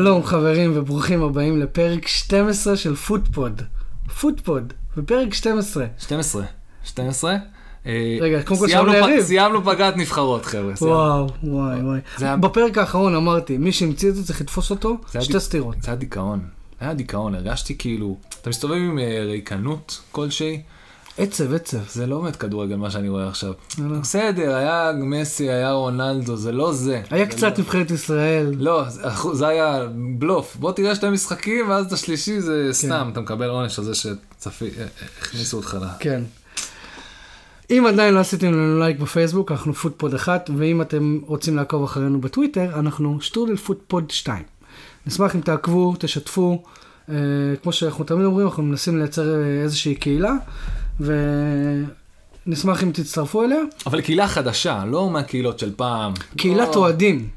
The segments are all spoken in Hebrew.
שלום חברים וברוכים הבאים לפרק 12 של פוטפוד. פוטפוד, בפרק 12. 12. 12. אה, רגע, קודם כל שלום ליריב. סיימנו פגרת נבחרות, חבר'ה. וואו, וואי וואי. בפרק האחרון אמרתי, מי שהמציא את זה צריך לתפוס אותו, שתי סטירות. זה היה דיכאון. היה דיכאון, הרגשתי כאילו... אתה מסתובב עם אה, ריקנות כלשהי, עצב, עצב. זה לא באמת כדורגל מה שאני רואה עכשיו. לא, לא. בסדר, היה מסי, היה רונלדו, זה לא זה. היה קצת לא- נבחרת ישראל. לא, זה- היה בלוף. בוא תראה שתי משחקים, ואז את השלישי כן. זה סתם, אתה מקבל עונש על זה שהכניסו אותך ל... כן. אם עדיין לא עשיתם לנו לייק בפייסבוק, אנחנו פוטפוד 1, ואם אתם רוצים לעקוב אחרינו בטוויטר, אנחנו שטרודל פוטפוד 2. נשמח אם תעקבו, תשתפו, אה, כמו שאנחנו תמיד אומרים, אנחנו מנסים לייצר אה, איזושהי קהילה, ונשמח אם תצטרפו אליה. אבל קהילה חדשה, לא מהקהילות של פעם. קהילת לא- אוהדים.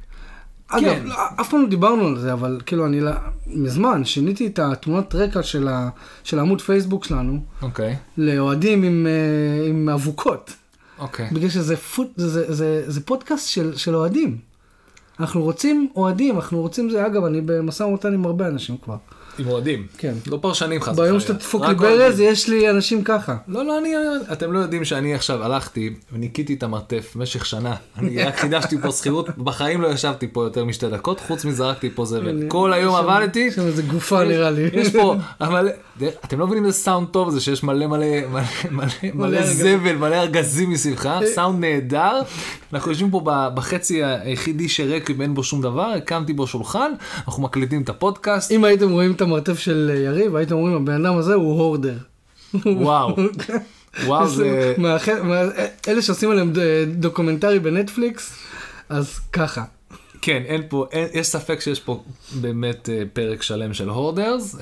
אגב, כן. לא, אף פעם לא דיברנו על זה, אבל כאילו אני לא- מזמן שיניתי את התמונת רקע של, ה, של העמוד פייסבוק שלנו אוקיי, לאוהדים עם, אה, עם אבוקות. אוקיי. בגלל שזה פוט, זה, זה, זה, זה פודקאסט של, של אוהדים. אנחנו רוצים אוהדים, אנחנו רוצים זה, אגב, אני במשא ומתן עם הרבה אנשים כבר. עם אוהדים. כן. לא פרשנים חס ביום וחלילה. שאתה תדפוק לי ברז. יש לי אנשים ככה. לא, לא, אני, אתם לא יודעים שאני עכשיו הלכתי וניקיתי את המרתף במשך שנה. אני רק חידשתי פה שכירות, בחיים לא ישבתי פה יותר משתי דקות, חוץ מזרקתי פה זבל. כל היום עבדתי. יש שם איזה גופה נראה לי. יש פה, אבל אתם לא מבינים איזה סאונד טוב זה שיש מלא מלא מלא מלא. זבל, מלא ארגזים מסביבך, סאונד נהדר. אנחנו יושבים פה בחצי היחידי שריק ואין בו שום דבר, הקמתי בו שולחן, אנחנו מקליטים את הפודקאסט, אם הייתם רואים את המרתף של אה, יריב, הייתם אומרים, הבן אדם הזה הוא hoarder. וואו, וואו זה... מה- אלה שעושים עליהם ד- documentary בנטפליקס, אז ככה. כן, אין פה, אין, יש ספק שיש פה באמת אה, פרק שלם של הורדרס, אה,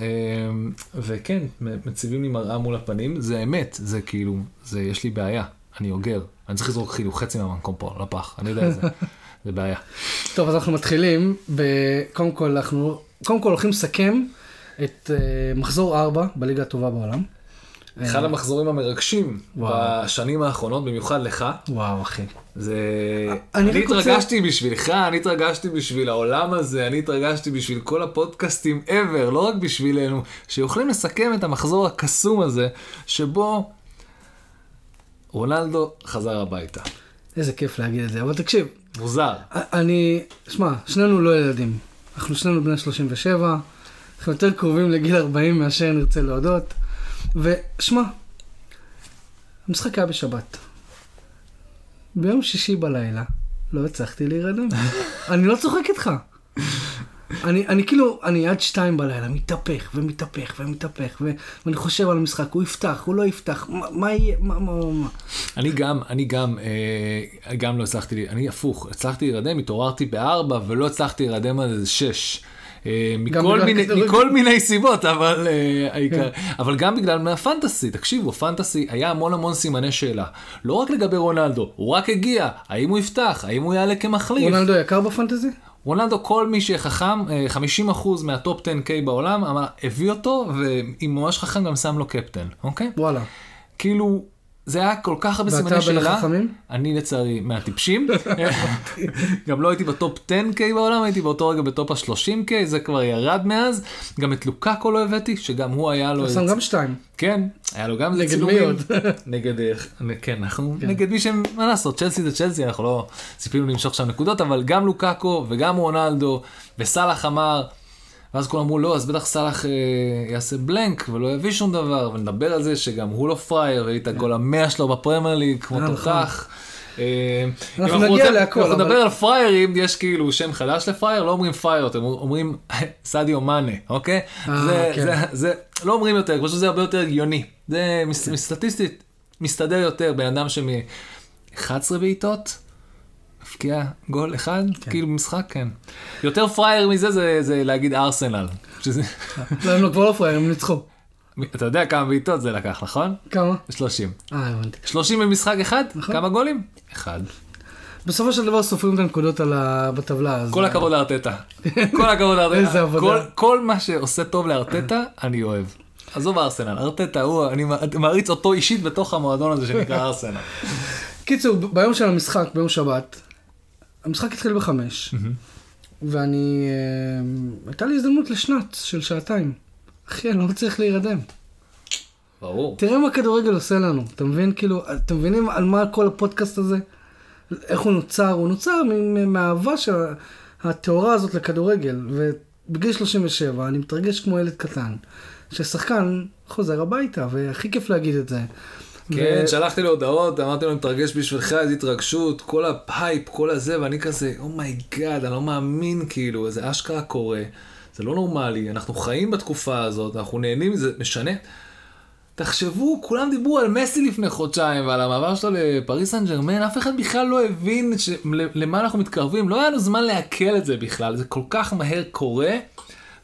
וכן, מציבים לי מראה מול הפנים, זה אמת, זה כאילו, זה, יש לי בעיה, אני אוגר, אני צריך לזרוק כאילו חצי מהמקום פה לפח, אני יודע את זה, זה בעיה. טוב, אז אנחנו מתחילים, ב- קודם כל אנחנו, קודם כל הולכים לסכם את אה, מחזור 4 בליגה הטובה בעולם. אחד המחזורים המרגשים וואו. בשנים האחרונות, במיוחד לך, וואו, אחי. זה... אני אני רוצה- התרגשתי בשבילך, אני התרגשתי בשביל העולם הזה, אני התרגשתי בשביל כל הפודקאסטים ever, לא רק בשבילנו, שיכולים לסכם את המחזור הקסום הזה, שבו רונלדו חזר הביתה. איזה כיף להגיד את זה, אבל תקשיב, מוזר. אני, שמע, שנינו לא ילדים. אנחנו שנינו בני 37, אנחנו יותר קרובים לגיל 40 מאשר נרצה להודות. ושמע, המשחק היה בשבת. ביום שישי בלילה לא הצלחתי להירדם. אני לא צוחק איתך. אני, אני כאילו, אני עד שתיים בלילה מתהפך ומתהפך ומתהפך ו- ואני חושב על המשחק, הוא יפתח, הוא לא יפתח, מה, מה יהיה, מה, מה, מה. אני גם, אני גם, אה, גם לא הצלחתי, אני הפוך, הצלחתי להירדם, התעוררתי בארבע ולא הצלחתי להירדם עד איזה שש. אה, מכל מיני. מכל מיני סיבות, אבל אה, העיקר, אבל גם בגלל מה fantasy, תקשיבו, fantasy היה המון המון סימני שאלה. לא רק לגבי רונלדו, הוא רק הגיע, האם הוא יפתח, האם הוא יעלה כמחליף. רונלדו יקר ב fantasy? רונלדו, כל מי שחכם, אה, 50% מה top 10K בעולם, אמר, הביא אותו, ואם ממש חכם גם שם לו קפטן, אוקיי? וואלה. כאילו, זה היה כל כך הרבה ואתה סימני בין שאלה. החכמים? אני לצערי מהטיפשים. גם לא הייתי ב top 10K בעולם, הייתי באותו רגע ב top ה-30K, זה כבר ירד מאז. גם את לוקאקו לא הבאתי, שגם הוא היה לו... אתה שם גם שתיים. כן, היה לו גם נגד. מי עוד? נגד, אה, כן, אנחנו נגד מי שהם, מה לעשות, צ'לסי זה צ'לסי, אנחנו לא ציפינו למשוך שם נקודות, אבל גם לוקאקו וגם רונלדו וסאלח אמר, ואז כולם אמרו לא, אז בטח סאלח אה, יעשה בלנק ולא יביא שום דבר, ונדבר על זה שגם הוא לא פראייר, והביא את הגול המאה שלו בפרמייר ליג, כמו אה, תותח. אה, אנחנו נגיע להכל, אנחנו אבל- נדבר על פראיירים, יש כאילו שם חדש לפראייר, לא אומרים פראייר, אתם אומרים סעדיו מאנה, אוקיי? אה, זה- כן. זה- זה לא אומרים יותר, פשוט זה הרבה יותר הגיוני. זה מס- סטטיסטית מסתדר יותר, בן אדם שמ-11 בעיטות, מפקיע גול אחד, כאילו במשחק, כן. יותר פראייר מזה זה, זה להגיד ארסנל. שזה, לא, הם לא כבר לא פראייר, הם ניצחו. אתה יודע כמה בעיטות זה לקח, נכון? כמה? 30. אה, הבנתי. 30 במשחק אחד? נכון. כמה גולים? אחד. בסופו של דבר סופרים את הנקודות על ה... בטבלה. כל הכבוד לארטטה. כל הכבוד איזה לארטטה. עבודה. כל- כל מה שעושה טוב לארטטה, אני אוהב. עזוב ארסנל, ארטטה הוא, אני מעריץ אותו אישית בתוך המועדון הזה שנקרא ארסנל. קיצור, ביום של המשחק, ביום שבת, המשחק התחיל בחמש. ואני... אה, הייתה לי הזדמנות לשנת של שעתיים. אחי, אני לא מצליח להירדם. ברור. תראה מה כדורגל עושה לנו, אתה מבין? כאילו, אתם מבינים על מה כל הפודקאסט הזה? איך הוא נוצר? הוא נוצר מ- מהאהבה של הטהורה הזאת לכדורגל. ובגיל 37 אני מתרגש כמו ילד קטן, ששחקן חוזר הביתה, והכי כיף להגיד את זה. כן, ו- שלחתי לו הודעות, אמרתי לו, מתרגש בשבילך, איזו התרגשות, כל הפייפ, כל הזה, ואני כזה, oh my god, אני לא מאמין, כאילו, זה אשכרה קורה, זה לא נורמלי, אנחנו חיים בתקופה הזאת, אנחנו נהנים מזה, משנה. תחשבו, כולם דיברו על מסי לפני חודשיים ועל המעבר שלו לפריס סן ג'רמן, אף אחד בכלל לא הבין ש... למה אנחנו מתקרבים, לא היה לנו זמן לעכל את זה בכלל, זה כל כך מהר קורה,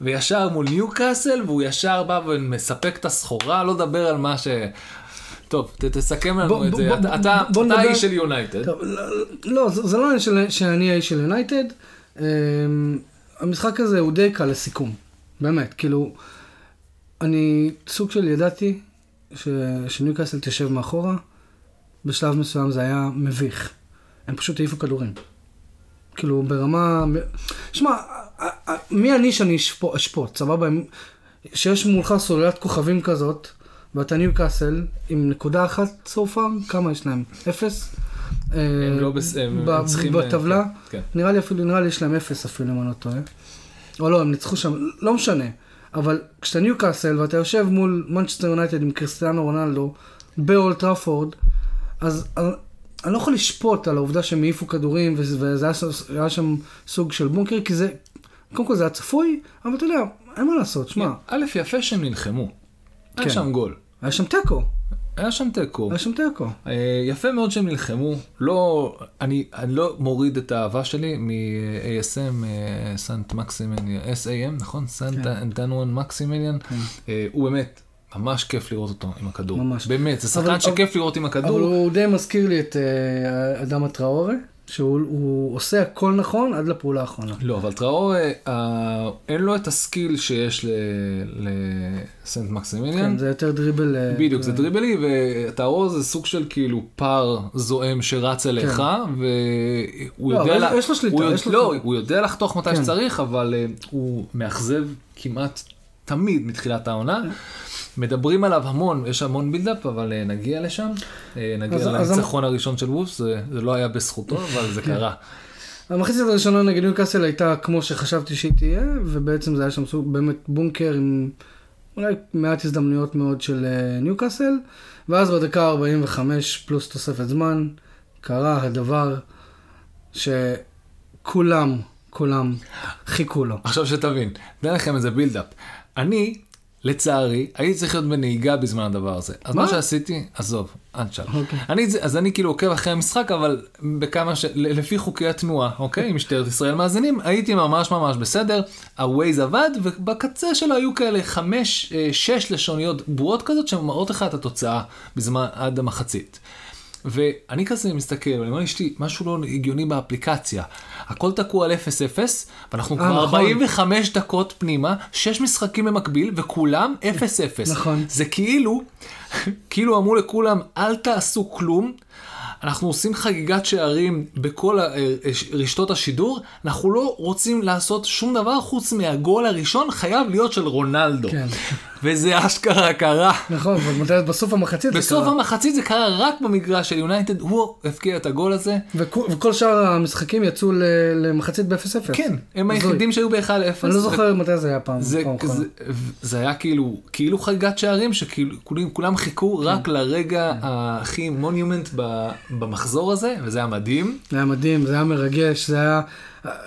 וישר מול ניו קאסל, והוא ישר בא ומספק את הסחורה, לא לדבר על מה ש... טוב, ת, תסכם לנו את זה, אתה, בוא- אתה, בוא אתה נדבר- האיש של יונייטד. טוב, לא, לא, זה זה לא עניין של- שאני האיש של יונייטד. אמ, המשחק הזה הוא די קל לסיכום, באמת, כאילו, אני סוג של ידעתי ש- שניוקאסל תשב מאחורה, בשלב מסוים זה היה מביך. הם פשוט העיפו כדורים. כאילו, ברמה... שמע, מי אני שאני אשפוט, סבבה? שיש מולך סוללת כוכבים כזאת, ואתה ניוקאסל עם נקודה אחת so far, כמה יש להם? אפס? הם אה, לא. הם ב- צריכים... בטבלה? כן. נראה לי אפילו, נראה לי יש להם אפס אפילו, אם אני לא טועה. או לא, הם ניצחו שם, לא משנה. אבל כשאתה ניוקאסל ואתה יושב מול מנצ'סטר יונייטד עם קריסטיאנו רונלדו באולט טראפורד, אז אה, אני לא יכול לשפוט על העובדה שהם העיפו כדורים וזה היה, היה שם סוג של בונקר, כי זה, קודם כל זה היה צפוי, אבל אתה יודע, אין מה לעשות, שמע, א', יפה שהם נלחמו. היה כן. שם גול. היה שם תיקו, היה שם תיקו. היה שם תיקו. אה, יפה מאוד שהם נלחמו. לא, אני, אני לא מוריד את האהבה שלי מ-ASM, אה, סנט מקסימיליאן, SAM, נכון? סנט כן. סנט מקסימיליאן. אה, הוא באמת, ממש כיף לראות אותו עם הכדור. ממש. באמת, זה אבל- שחקן שכיף לראות עם אבל הכדור. הוא די מזכיר לי את אדם טראורי, שהוא הוא עושה הכל נכון עד לפעולה האחרונה. לא, אבל טראור, אה, אין לו את הסקיל שיש לסנט מקסימיליאן. כן, זה יותר דריבל. אה, בדיוק, זה אה, דריבלי, וטהור זה סוג של כאילו פר זועם שרץ אליך, והוא לא, יודע... אבל לה- יש לו שליטה, הוא יש לו לא. הוא יודע לחתוך מתי כן. שצריך, אבל אה, הוא מאכזב כמעט תמיד מתחילת העונה. כן. מדברים עליו המון, יש המון בילדאפ, אבל אה, נגיע לשם. אה, נגיע לניצחון הראשון של וולפס, זה זה לא היה בזכותו, אבל זה קרה. המחצית הראשונה נגד ניוקאסל הייתה כמו שחשבתי שהיא תהיה, ובעצם זה היה שם סוג באמת בונקר עם אולי מעט הזדמנויות מאוד של אה, ניוקאסל, ואז בדקה 45 פלוס תוספת זמן, קרה הדבר שכולם, כולם חיכו לו. עכשיו שתבין, אתן לכם איזה בילדאפ. אני, לצערי, הייתי צריך להיות בנהיגה בזמן הדבר הזה. אז מה, מה? שעשיתי, עזוב, אל תשאל. אוקיי. אני, אז אני כאילו עוקב אחרי המשחק, אבל בכמה ש... לפי חוקי התנועה, אוקיי? משטרת ישראל מאזינים, הייתי ממש ממש בסדר, הווייז עבד, ובקצה שלו היו כאלה חמש, אה, שש לשוניות בועות כזאת, שמראות לך את התוצאה בזמן, עד המחצית. ואני כזה מסתכל, ואני אומר לאשתי, משהו לא הגיוני באפליקציה. הכל תקוע על 0-0, ואנחנו אה, כבר נכון. 45 דקות פנימה, 6 משחקים במקביל, וכולם 0-0. נכון. זה כאילו, כאילו אמרו לכולם, אל תעשו כלום. אנחנו עושים חגיגת שערים בכל ה- אה, רשתות השידור, אנחנו לא רוצים לעשות שום דבר חוץ מהגול הראשון, חייב להיות של רונלדו. כן. וזה אשכרה קרה. נכון, אבל בסוף המחצית זה בסוף קרה. המחצית זה קרה רק במגרש של יונייטד, הוא הבקיע את הגול הזה. וכל שאר המשחקים יצאו למחצית ב-0-0. כן, הם. היחידים שהיו ב-1-0. אני לא זוכר מתי זה היה פעם. זה, היה כאילו, כאילו חגיגת שערים, שכאילו כולם, כולם חיכו כן. רק לרגע הכי monument ב- במחזור הזה, וזה היה מדהים. זה היה מדהים, זה היה מרגש, זה היה...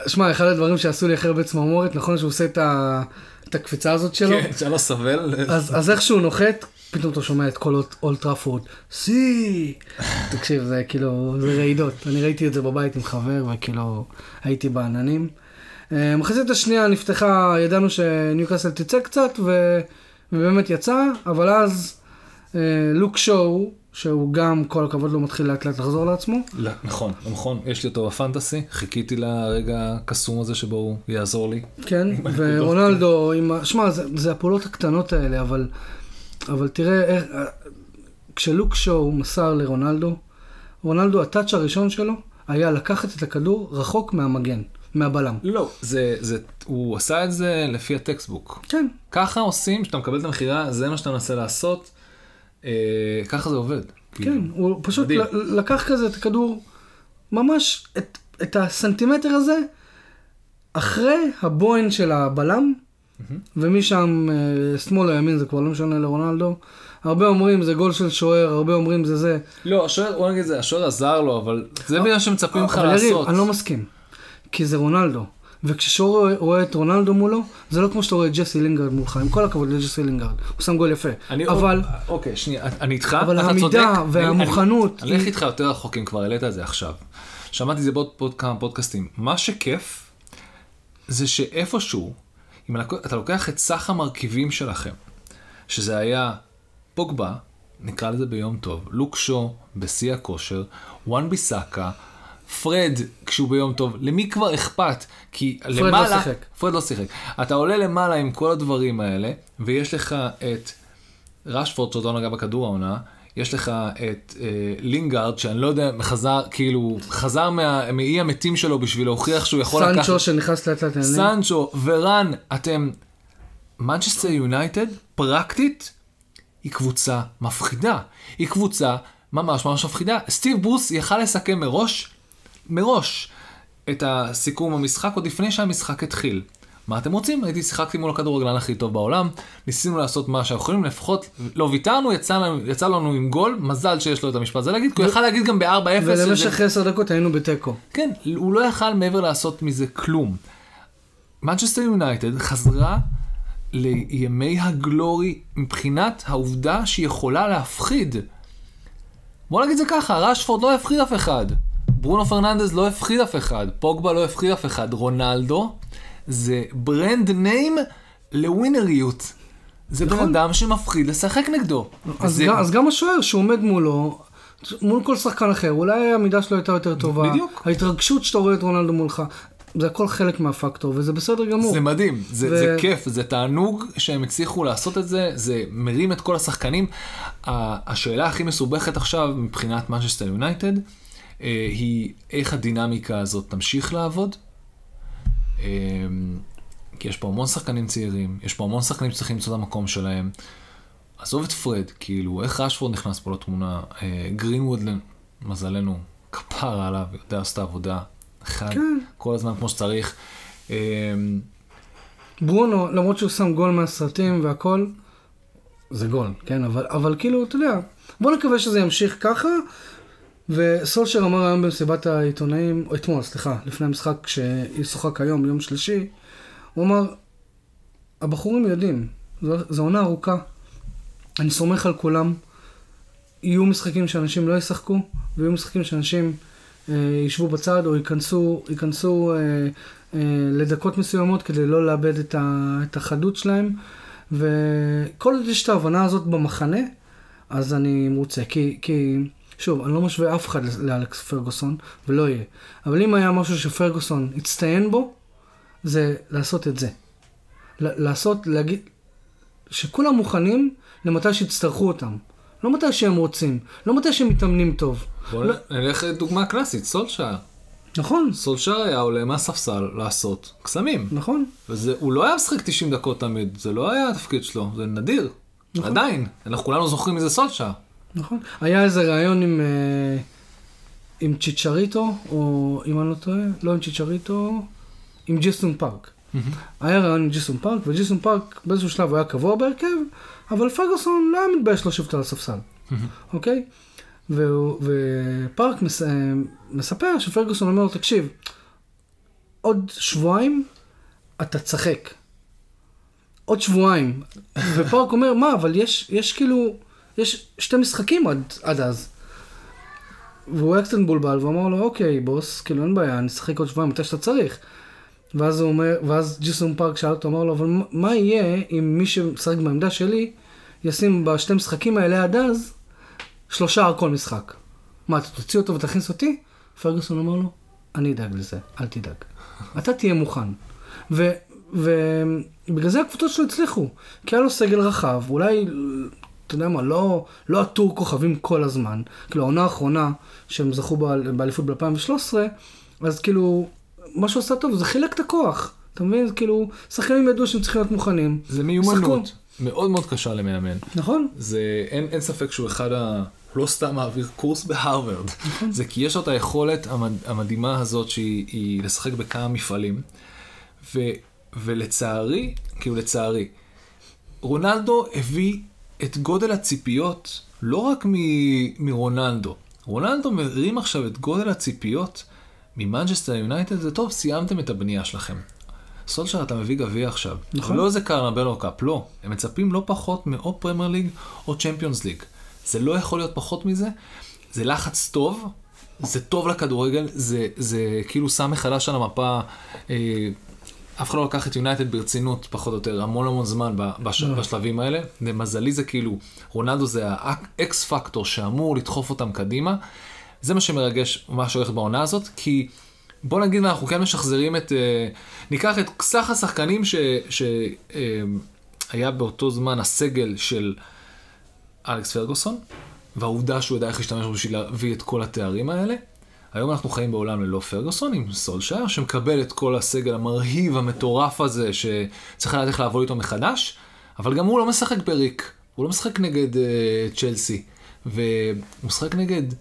שמע, אחד הדברים שעשו לי הכי הרבה צמרמורת, נכון שהוא עושה את, ה... את הקפיצה הזאת שלו, כן, לא סבל. אז, אז איך שהוא נוחת, פתאום אתה שומע את כל אולט- אולט טראפורד, סי! תקשיב, זה כאילו, זה רעידות. אני ראיתי את זה בבית עם חבר, וכאילו, הייתי בעננים. אה, המחצית השנייה נפתחה, ידענו שניוקאסל תצא קצת, ו... ובאמת יצא, אבל אז לוק שואו, שהוא גם, כל הכבוד לו, מתחיל לאט לאט לחזור לעצמו. לא, נכון, נכון, יש לי אותו בפנטסי, חיכיתי לרגע הקסום הזה שבו הוא יעזור לי. כן. ורונלדו, עם ה... שמע, זה, זה הפעולות הקטנות האלה, אבל, אבל תראה איך... כשלוק שואו מסר לרונלדו, רונלדו, הטאץ' הראשון שלו היה לקחת את הכדור רחוק מהמגן. מהבלם. לא, זה, זה, הוא עשה את זה לפי הטקסטבוק. כן, ככה עושים, כשאתה מקבל את המכירה, זה מה שאתה מנסה לעשות, אה, ככה זה עובד. כן, כאילו. הוא פשוט מדהים. לקח כזה את הכדור, ממש את, את הסנטימטר הזה, אחרי הבוין של הבלם, ומשם אה, שמאל או ימין, זה כבר לא משנה לרונלדו. הרבה אומרים זה גול של שוער, הרבה אומרים זה זה. לא, השוער, בוא נגיד זה, השוער עזר לו, אבל זה בגלל שמצפים לך לעשות. אני לא מסכים. כי זה רונלדו. וכששוער רואה- את רונלדו מולו, זה לא כמו שאתה רואה את ג'סי לינגרד מולך, עם כל הכבוד לג'סי לינגרד. הוא שם גול יפה. אני, אבל אוקיי, שנייה, אני איתך, אבל העמידה. והמוכנות אני אלך איתך יותר רחוק אם כבר העלית את זה עכשיו. שמעתי זה בעוד עוד כמה פודקאסטים. מה שכיף, זה שאיפשהו, אם אתה לוקח את סך המרכיבים שלכם, שזה היה פוגבה, נקרא לזה ביום טוב, לוק שו בשיא הכושר, וואן ביסאקה, פרד כשהוא ביום טוב, למי כבר אכפת? כי לא למעלה... שיחק. פרד לא שיחק. אתה עולה למעלה עם כל הדברים האלה, ויש לך את רשפורד שעוד לא נגע בכדור העונה, יש לך את אה, לינגארד, שאני לא יודע, חזר, כאילו, חזר מה, מאי המתים שלו בשביל להוכיח שהוא יכול לקחת... סנצ'ו שנכנס לאט לאט. סנצ'ו ורן, אתם... מנצ'סטר יונייטד, פרקטית, היא קבוצה מפחידה. היא קבוצה ממש ממש מפחידה. סטיב ברוס יכל לסכם מראש, מראש, את הסיכום המשחק עוד לפני שהמשחק התחיל. מה אתם רוצים? הייתי שיחקתי מול הכדורגלן הכי טוב בעולם, ניסינו לעשות מה שאנחנו יכולים, לפחות לא ויתרנו, יצא לנו, יצא לנו עם גול, מזל שיש לו את המשפט הזה להגיד, כי הוא יכל להגיד גם ב-4-0. ולמשך עשר דקות היינו בתיקו. כן, הוא לא יכל מעבר לעשות מזה כלום. מנצ'סטר יונייטד חזרה לימי ה glory מבחינת העובדה שהיא יכולה להפחיד. בוא נגיד זה ככה, רשפורד לא הפחיד אף אחד. ברונו פרננדז לא הפחיד אף אחד. פוגבה לא הפחיד אף אחד. רונלדו זה brand name לווינריות. זה בן נכון. אדם שמפחיד לשחק נגדו. אז, גם, אז גם השוער שעומד מולו, מול כל שחקן אחר, אולי העמידה שלו הייתה יותר טובה. בדיוק. ההתרגשות שאתה רואה את רונלדו מולך, זה הכל חלק מהפקטור, וזה בסדר גמור. זה מדהים, זה, ו- זה כיף, זה תענוג שהם הצליחו לעשות את זה, זה מרים את כל השחקנים. השאלה הכי מסובכת עכשיו מבחינת מנצ'סטר יונייטד, היא איך הדינמיקה הזאת תמשיך לעבוד. אה, כי יש פה המון שחקנים צעירים, יש פה המון שחקנים שצריכים למצוא את המקום שלהם. עזוב את פרד, כאילו, איך רשפורד נכנס פה לתמונה? אה, גרינווד, למזלנו, כפרה עליו, יודע לעשות את העבודה. אחד, כן. כל הזמן כמו שצריך. אה, ברונו, למרות שהוא שם גול מהסרטים והכל, זה גול, כן? אבל, אבל כאילו, אתה יודע, בוא נקווה שזה ימשיך ככה. וסולשר אמר היום במסיבת העיתונאים, או אתמול, סליחה, לפני המשחק שישוחק היום, יום שלישי, הוא אמר, הבחורים יודעים, זו, עונה ארוכה, אני סומך על כולם, יהיו משחקים שאנשים לא ישחקו, ויהיו משחקים שאנשים אה, ישבו בצד או ייכנסו, ייכנסו אה, אה, לדקות מסוימות כדי לא לאבד את, ה, את החדות שלהם, וכל עוד יש את ההבנה הזאת במחנה, אז אני מרוצה, כי, כי שוב, אני לא משווה אף אחד לאלכס פרגוסון, ולא יהיה, אבל אם היה משהו שפרגוסון הצטיין בו, זה לעשות את זה. לעשות, להגיד, שכולם מוכנים למתי שיצטרכו אותם. לא מתי שהם רוצים, לא מתי שהם מתאמנים טוב. בוא לא- נלך לדוגמה קלאסית, סולשאר. נכון, סולשאר היה עולה מהספסל לעשות קסמים. נכון. והוא לא היה משחק 90 דקות תמיד, זה לא היה התפקיד שלו, זה נדיר. נכון. עדיין, אנחנו כולנו זוכרים מזה סולשאר. נכון. היה איזה ראיון עם, אה, עם צ'יצ'ריטו, או אם אני לא טועה, לא עם צ'יצ'ריטו, עם ג'י סונג פארק. היה ראיון עם ג'י סונג פארק, וג'י סונג פארק באיזשהו שלב הוא היה קבוע בהרכב, אבל פרגוסון לא היה מתבייש לשבת על הספסל, אוקיי? והוא- ופארק מס, אה, מספר שפרגוסון אומר לו, תקשיב, עוד שבועיים אתה תשחק. עוד שבועיים. ופארק אומר, מה, אבל יש, יש כאילו, יש שתי משחקים עד, עד אז. והוא היה קצת מבולבל, והוא אמר לו, אוקיי, בוס, כאילו אין בעיה, אני אשחק עוד שבועיים מתי שאתה צריך. ואז הוא אומר, ואז ג'יסון פארק שאל אותו, אמר לו, אבל מה- יהיה אם מי שמשחק בעמדה שלי, ישים בשתי משחקים האלה עד אז, שלושה על כל משחק. מה, אתה תוציא אותו ותכניס אותי? פרגוסון אמר לו, אני אדאג לזה, אל תדאג. אתה תהיה מוכן. ו- ובגלל זה הקבוצות שלו הצליחו. כי היה לו סגל רחב, אולי, אתה יודע מה, לא, לא עטור כוכבים כל הזמן. כאילו, העונה האחרונה שהם זכו באליפות ב-2013, אז כאילו, מה שהוא עשה טוב, זה חילק את הכוח. אתה מבין? כאילו, שחקנים ידעו שהם צריכים להיות מוכנים. זה מיומנות שחקו. מאוד מאוד קשה למאמן. נכון? זה, אין, אין ספק שהוא אחד ה... לא סתם מעביר קורס בהרווארד. נכון. זה כי יש לו את היכולת המד, המדהימה הזאת שהיא היא לשחק בכמה מפעלים. ו, ולצערי, כאילו לצערי, רונלדו הביא את גודל הציפיות לא רק מ- מרונלדו. רונלדו מרים עכשיו את גודל הציפיות ממנצ'סטר יונייטד, זה טוב, סיימתם את הבנייה שלכם. סולשר אתה מביא גביע עכשיו. נכון. לא איזה קרבאו קאפ, לא. הם מצפים לא פחות מאו פרמייר ליג או צ'מפיונס ליג. זה לא יכול להיות פחות מזה. זה לחץ טוב, זה טוב לכדורגל, זה, זה כאילו שם מחדש על המפה. אה, אף אחד לא לקח את יונייטד ברצינות, פחות או יותר, המון המון זמן ב- בש, לא. בשלבים האלה. למזלי זה כאילו, רונלדו זה האקס פקטור שאמור לדחוף אותם קדימה. זה מה שמרגש, מה שהולך בעונה הזאת, כי בוא נגיד אנחנו כן משחזרים את, אה, ניקח את סך השחקנים שהיה באותו זמן הסגל של אלכס פרגוסון, והעובדה שהוא ידע איך להשתמש בשביל להביא את כל התארים האלה. היום אנחנו חיים בעולם ללא פרגוסון עם סולשייר, שמקבל את כל הסגל המרהיב, המטורף הזה, שצריך לדעת איך לעבוד איתו מחדש, אבל גם הוא לא משחק בריק, הוא לא משחק נגד uh, צ'לסי, והוא משחק נגד uh,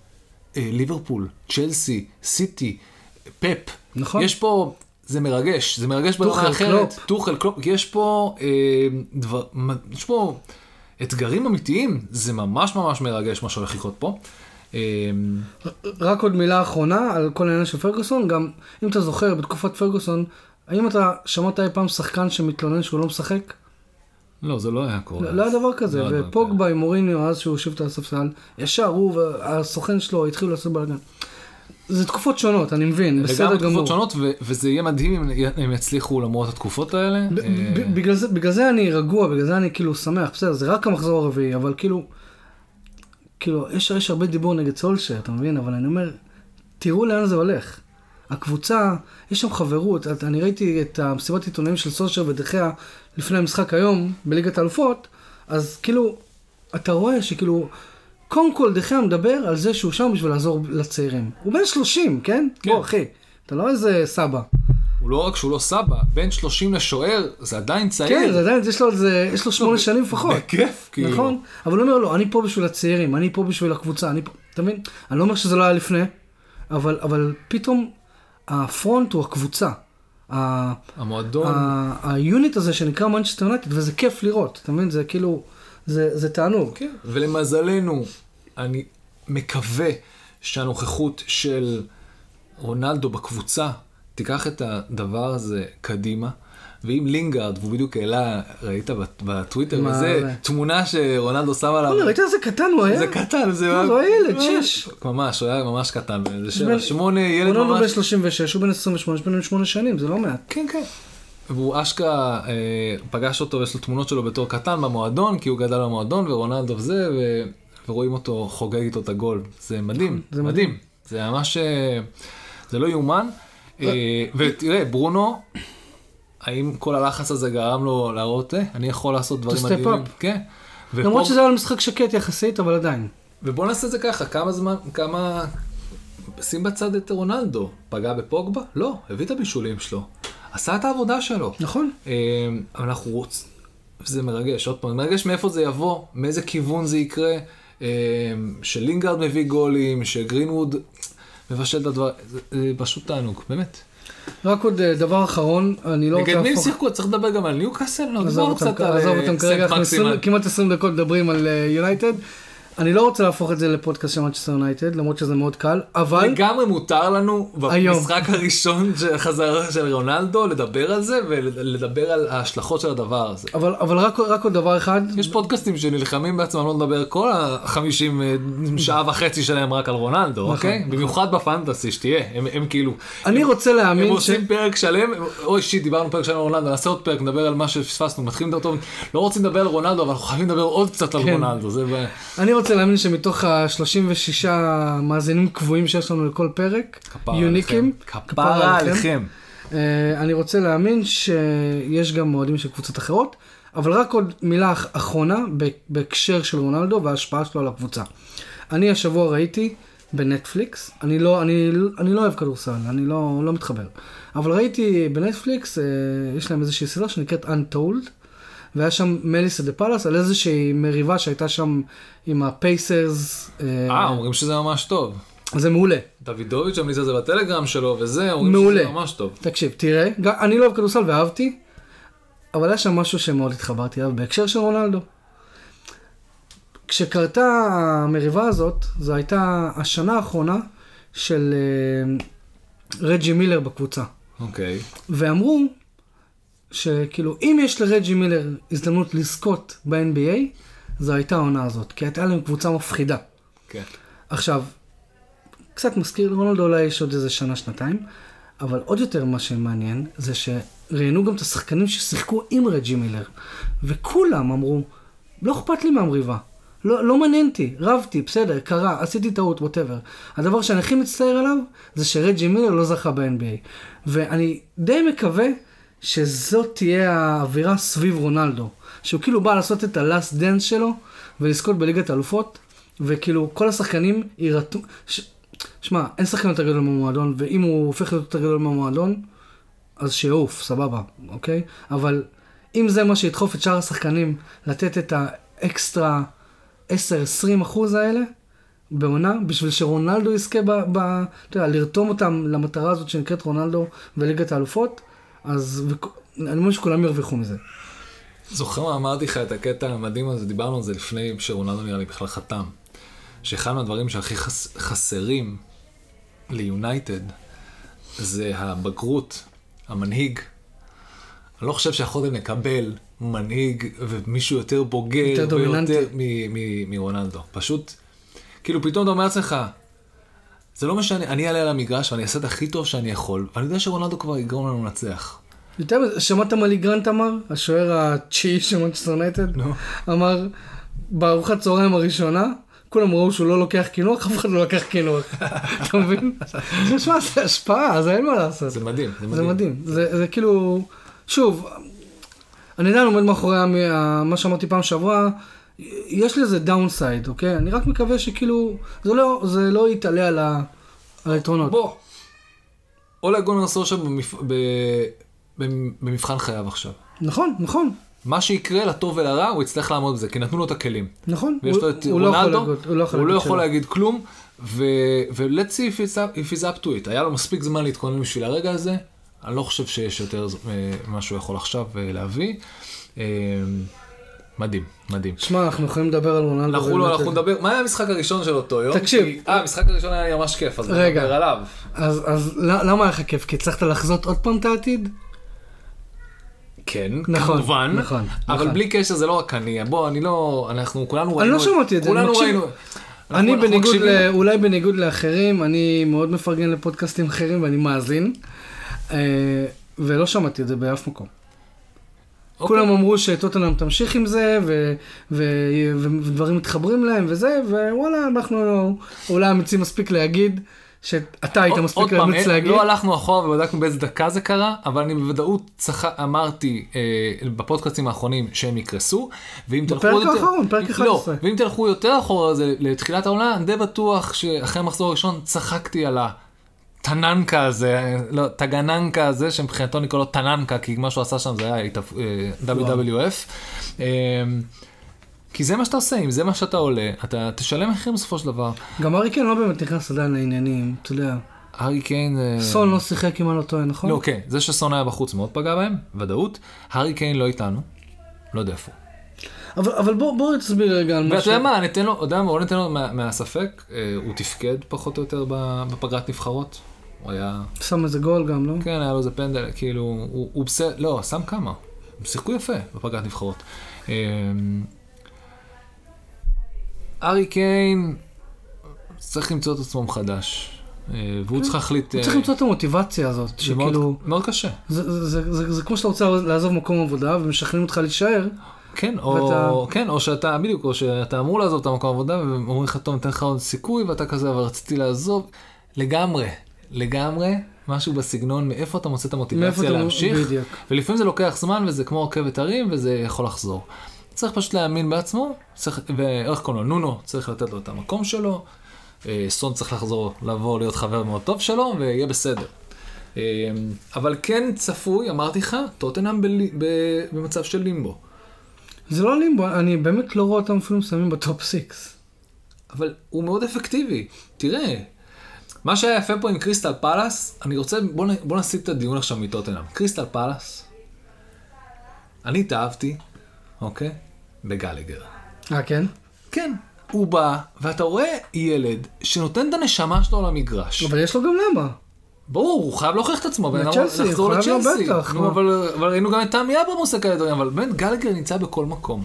ליברפול, צ'לסי, סיטי, פפ. נכון. יש פה, זה מרגש, זה מרגש ברמה אחרת. טוחל, קלופ, יש פה, אה, דבר, יש פה אתגרים אמיתיים, זה ממש ממש מרגש מה שהולך לקרות פה. אה, רק עוד מילה אחרונה על כל העניין של פרגוסון, גם אם אתה זוכר, בתקופת פרגוסון, האם אתה שמעת אי פעם שחקן שמתלונן שהוא לא משחק? לא, זה לא היה קורה. לא לא היה דבר כזה, לא ופוגבה עם מוריניו, אז שהוא יושב את הספסל, ישר הוא והסוכן שלו התחילו לעשות בלאגן. זה תקופות שונות, אני מבין, בסדר לגמרי גמור. תקופות שונות, ו- וזה יהיה מדהים אם הם יצליחו למרות התקופות האלה. ב- אה, ב- בגלל זה- בגלל זה אני רגוע, בגלל זה אני כאילו שמח, בסדר, זה רק המחזור הרביעי, אבל כאילו, כאילו, יש, יש הרבה דיבור נגד סולשר, אתה מבין? אבל אני אומר, תראו לאן זה הולך. הקבוצה, יש שם חברות, אני ראיתי את המסיבת עיתונאים של סולשר ודחיה לפני המשחק היום, בליגת האלופות, אז כאילו, אתה רואה שכאילו, קודם כל דחיה מדבר על זה שהוא שם בשביל לעזור לצעירים. הוא בן 30, כן? כן. בוא אחי, אתה לא איזה סבא. הוא לא רק שהוא לא סבא, בין 30 לשוער, זה עדיין צעיר. כן, זה עדיין, יש לו, זה, יש לו שמונה שנים לפחות. בכיף, כאילו. נכון, אבל הוא אומר לו, אני פה בשביל הצעירים, אני פה בשביל הקבוצה, אני פה, אתה מבין? אני לא אומר שזה לא היה לפני, אבל, אבל פתאום ה front הוא הקבוצה. המועדון, ה unit הזה שנקרא מנצ'סטר יונייטד, וזה כיף לראות, אתה מבין? זה כאילו, זה, זה תענוג. כן, ולמזלנו, אני מקווה שהנוכחות של רונלדו בקבוצה תיקח את הדבר הזה קדימה. ואם לינגארד, והוא בדיוק העלה, ראית בט- בטוויטר, וזה זה? תמונה שרונלדו שם עליו. וואלה, ראית איזה קטן הוא היה? זה קטן, זה לא, הוא היה ילד, שש. ממש, הוא היה ממש קטן, זה שבע, שמונה, ילד רונלדו בן ממש. 36, הוא בן 28, יש ביניהם 8 שנים, זה לא מעט. כן, כן. והוא אשכרה אה, פגש אותו, יש לו תמונות שלו בתור קטן במועדון, כי הוא גדל במועדון, ורונלדו וזה, ו... ורואים אותו חוגג איתו את הגול. זה מדהים, זה זה מדהים. זה ממש, אה, זה לא יאומן. אה, ותראה, ברונו, האם כל הלחץ הזה גרם לו להראות, אה, אני יכול לעשות דברים מדהימים? כן. למרות שזה היה משחק שקט יחסית, אבל עדיין. ובוא נעשה את זה ככה, כמה זמן, כמה... שים בצד את רונלדו, פגע בפוגבה? לא, הביא את הבישולים שלו. עשה את העבודה שלו. נכון. אה, אבל אנחנו רוצים, זה מרגש, עוד פעם, מרגש מאיפה זה יבוא, מאיזה כיוון זה יקרה, שלינגארד מביא גולים, שגרינווד מבשל את הדבר, זה, זה פשוט תענוג, באמת. רק עוד אה, דבר אחרון, אני לא רוצה נגד מי להפוך... שיחקו? צריך לדבר גם על ניוקאסל? לא, עזוב דיברנו אותם, קצת על עזוב אה, סנט כרגע, מקסימן. 20 כמעט 20 דקות מדברים על יונייטד. אני לא רוצה להפוך את זה לפודקאסט של מנצ'סטר יונייטד, למרות שזה מאוד קל, אבל לגמרי מותר לנו. במשחק הראשון שחזר של רונלדו לדבר על זה ולדבר על ההשלכות של הדבר הזה. אבל, אבל רק, רק עוד דבר אחד, יש פודקאסטים שנלחמים בעצמם לא לדבר כל החמישים אה, שעה וחצי שלהם רק על רונלדו, נכון, אוקיי? במיוחד בפנטסי, שתהיה, הם, הם כאילו, אני רוצה הם להאמין ש... עושים פרק שלם, אוי שיט, דיברנו פרק שלם על רונלדו, נעשה עוד פרק, נדבר על מה שפספסנו, מתחילים לדבר טוב, לא רוצים לדבר על רונלדו, אבל אנחנו חייבים לדבר עוד קצת על כן. רונלדו, זה... אני רוצה להאמין שמתוך ה-36 מאזינים קבועים שיש לנו לכל פרק, יוניקים. כפרה עליכם. אה, אני רוצה להאמין שיש גם אוהדים של קבוצות אחרות, אבל רק עוד מילה אח- אחרונה בהקשר של רונלדו וההשפעה שלו על הקבוצה. אני השבוע ראיתי בנטפליקס. אני לא, אני, אני לא אוהב כדורסל, אני לא, לא מתחבר. אבל ראיתי בנטפליקס, אה, יש להם איזושהי סדרה שנקראת Untold, והיה שם Malice at the Palace על איזושהי מריבה שהייתה שם עם הפייסרס. אה, אומרים שזה ממש טוב. זה מעולה. דוידוביץ' המליץ על זה בטלגרם שלו וזה, אומרים מעולה. שזה ממש טוב. תקשיב, תראה, אני לא אוהב כדורסל ואהבתי, אבל היה שם משהו שמאוד התחברתי אליו בהקשר של רונלדו. כשקרתה המריבה הזאת, זו הייתה השנה האחרונה של אה, רג'י מילר בקבוצה. אוקיי. ואמרו שכאילו, אם יש לרג'י מילר הזדמנות לזכות ב-NBA, זו הייתה העונה הזאת, כי הייתה להם קבוצה מפחידה. כן. עכשיו, קצת מזכיר, רונלדו אולי יש עוד איזה שנה, שנתיים, אבל עוד יותר מה שמעניין, זה שראיינו גם את השחקנים ששיחקו עם רג'י מילר, וכולם אמרו, לא אכפת לי מהמריבה. לא, לא מעניין אותי, רבתי, בסדר, קרה, עשיתי טעות, ווטאבר. הדבר שאני הכי מצטער עליו, זה שרג'י מילר לא זכה ב-NBA. ואני די מקווה שזאת תהיה האווירה סביב רונלדו. שהוא כאילו בא לעשות את ה-last dance שלו, ולזכות בליגת האלופות, וכאילו כל השחקנים יירתמו... ש... שמע, אין שחקן יותר גדול מהמועדון, ואם הוא הופך להיות יותר גדול מהמועדון, אז שיעוף, סבבה, אוקיי? אבל אם זה מה שידחוף את שאר השחקנים לתת את האקסטרה 10-20 אחוז האלה בעונה, בשביל שרונלדו יזכה ב... ב אתה יודע, לרתום אותם למטרה הזאת שנקראת רונלדו וליגת האלופות, אז. אני אומר שכולם ירוויחו מזה. זוכר מה אמרתי לך את הקטע המדהים הזה, דיברנו על זה לפני שרונלדו נראה לי בכלל חתם. שאחד מהדברים שהכי חס, חסרים ליונייטד זה הבגרות, המנהיג. אני לא חושב שיכולתם לקבל מנהיג ומישהו יותר בוגר יותר. ויותר מ- מ- מרונלדו. פשוט, כאילו פתאום אתה אומר לעצמך, זה לא משנה, אני אעלה על המגרש ואני אעשה את הכי טוב שאני יכול, ואני יודע שרונלדו כבר יגרום לנו לנצח. יותר מזה, שמעת מה לי גרנט אמר? השוער התשיעי של מנצ'סטר יונייטד? נו. אמר, בארוחת צהריים הראשונה, כולם ראו שהוא לא לוקח קינוח, אף אחד לא לקח קינוח. אתה מבין? זה, שמע, זה השפעה, זה אין מה לעשות. זה מדהים, זה מדהים. זה מדהים. זה, כאילו, שוב, אני עדיין עומד מאחורי מה שאמרתי פעם שעברה, יש לזה downside, אוקיי? אני רק מקווה שכאילו, זה לא, זה לא יתעלה על, ה, על היתרונות. בוא. אולה גונאר סולשייר במפ... ב... במ- במבחן חייו עכשיו. נכון, נכון, מה שיקרה לטוב ולרע, הוא יצטרך לעמוד בזה, כי נתנו לו את הכלים. נכון. ויש הוא- לו את הוא לא יכול רונלדו, הוא לא יכול הוא לא יכול שלא. להגיד כלום, ו... ו-let's see if it's up- if he's up to it. היה לו מספיק זמן להתכונן בשביל הרגע הזה, אני לא חושב שיש יותר אה, ממה שהוא יכול עכשיו אה, להביא. אה, מדהים, מדהים. שמע, אנחנו יכולים לדבר על רונלדו. אנחנו לא. אנחנו נדבר, מה היה המשחק הראשון של אותו יום? תקשיב. אה, המשחק הראשון היה ממש כיף, אז. נדבר עליו. אז, למה היה לך כיף? כי הצלחת לחזות עוד פעם את העתיד? כן, נכון, כמובן, נכון, אבל נכון. בלי קשר זה לא רק אני, בוא, אני לא, אנחנו כולנו ראינו, אני לא שמעתי את זה, כולנו מקשיב. ראינו, אני בניגוד. ל... אולי בניגוד לאחרים, אני מאוד מפרגן לפודקאסטים אחרים ואני מאזין. אה, ולא שמעתי את זה באף מקום. אוקיי. כולם אמרו שטוטנאם תמשיך עם זה, ו... ו... ו... ודברים מתחברים להם וזה, ווואלה, אנחנו אולי אמיצים מספיק להגיד, שאתה היית מספיק אמיץ אין- להגיד. לא הלכנו אחורה ובדקנו באיזה דקה זה קרה, אבל אני בוודאות צח... אמרתי אה, בפודקאסטים האחרונים שהם יקרסו, ואם תלכו בפרק יותר... האחרון, פרק 11. לא, ואם תלכו יותר אחורה זה לתחילת העונה, די בטוח שאחרי המחזור הראשון צחקתי על הטננקה הזה, לא, טגננקה הזה, שמבחינתו נקרא לו טננקה, כי מה שהוא עשה שם זה היה התאפ- אה, WWF. אה, כי זה מה שאתה עושה, אם זה מה שאתה עולה, אתה תשלם מחיר בסופו של דבר. גם ארי קיין לא באמת נכנס עדיין לעניינים, אתה יודע. הארי קיין... אה, סון לא שיחק אם אני לא טועה, נכון? לא, כן, זה שסון היה בחוץ מאוד פגע בהם, ודאות. הארי קיין לא איתנו, לא יודע איפה. אבל, אבל בוא, בוא תסביר רגע על ואתה משהו. יודע מה, ניתן לו, אתה יודע מה, בוא ניתן לו מה- מהספק, אה, הוא תפקד פחות או יותר בפגרת נבחרות. הוא היה, שם איזה גול גם, לא? כן, היה לו איזה פנדל, כאילו, הוא הוא בסדר, לא, שם כמה. הם שיחקו יפה בפגרת נבחרות. אה, הארי קיין צריך למצוא את עצמו מחדש. אה, והוא צריך להחליט... הוא צריך אה, למצוא את המוטיבציה הזאת, שכאילו, מאוד קשה. זה, כמו שאתה רוצה לעזוב מקום עבודה ומשכנעים אותך להישאר, כן, או, ואתה- כן, או שאתה, בדיוק, או שאתה אמור לעזוב את המקום העבודה, ואומרים לך, טוב, ניתן לך עוד סיכוי, ואתה כזה, אבל רציתי לעזוב. לגמרי, לגמרי, משהו בסגנון, מאיפה אתה מוצא את המוטיבציה. להמשיך, בדיוק. ולפעמים זה לוקח זמן, וזה כמו רכבת הרים, וזה יכול לחזור. צריך פשוט להאמין בעצמו, צריך, ואיך קוראים לו, נונו, צריך לתת לו את המקום שלו, אה, סון צריך לחזור, לבוא להיות חבר מאוד טוב שלו, ויהיה בסדר. אה, אבל כן צפוי, אמרתי לך, טוטנאם במצב של לימבו. זה לא לימבו, אני באמת לא רואה אותם אפילו מסיימים בטופ 6. אבל הוא מאוד אפקטיבי. תראה, מה שהיה יפה פה עם קריסטל פלאס, אני רוצה, בוא, נ- בוא נסיט את הדיון עכשיו מטוטנאם. קריסטל פלאס, אני התאהבתי, אוקיי? בגלגר. אה, כן? כן, הוא בא, ואתה רואה ילד שנותן את הנשמה שלו למגרש. אבל יש לו גם למה. ברור, הוא חייב להוכיח את עצמו, בן אדם לחזור לצ'לסי. אבל אבל ראינו גם את תמי אברהם עושה כאלה דברים, אבל באמת גלגר נמצא בכל מקום.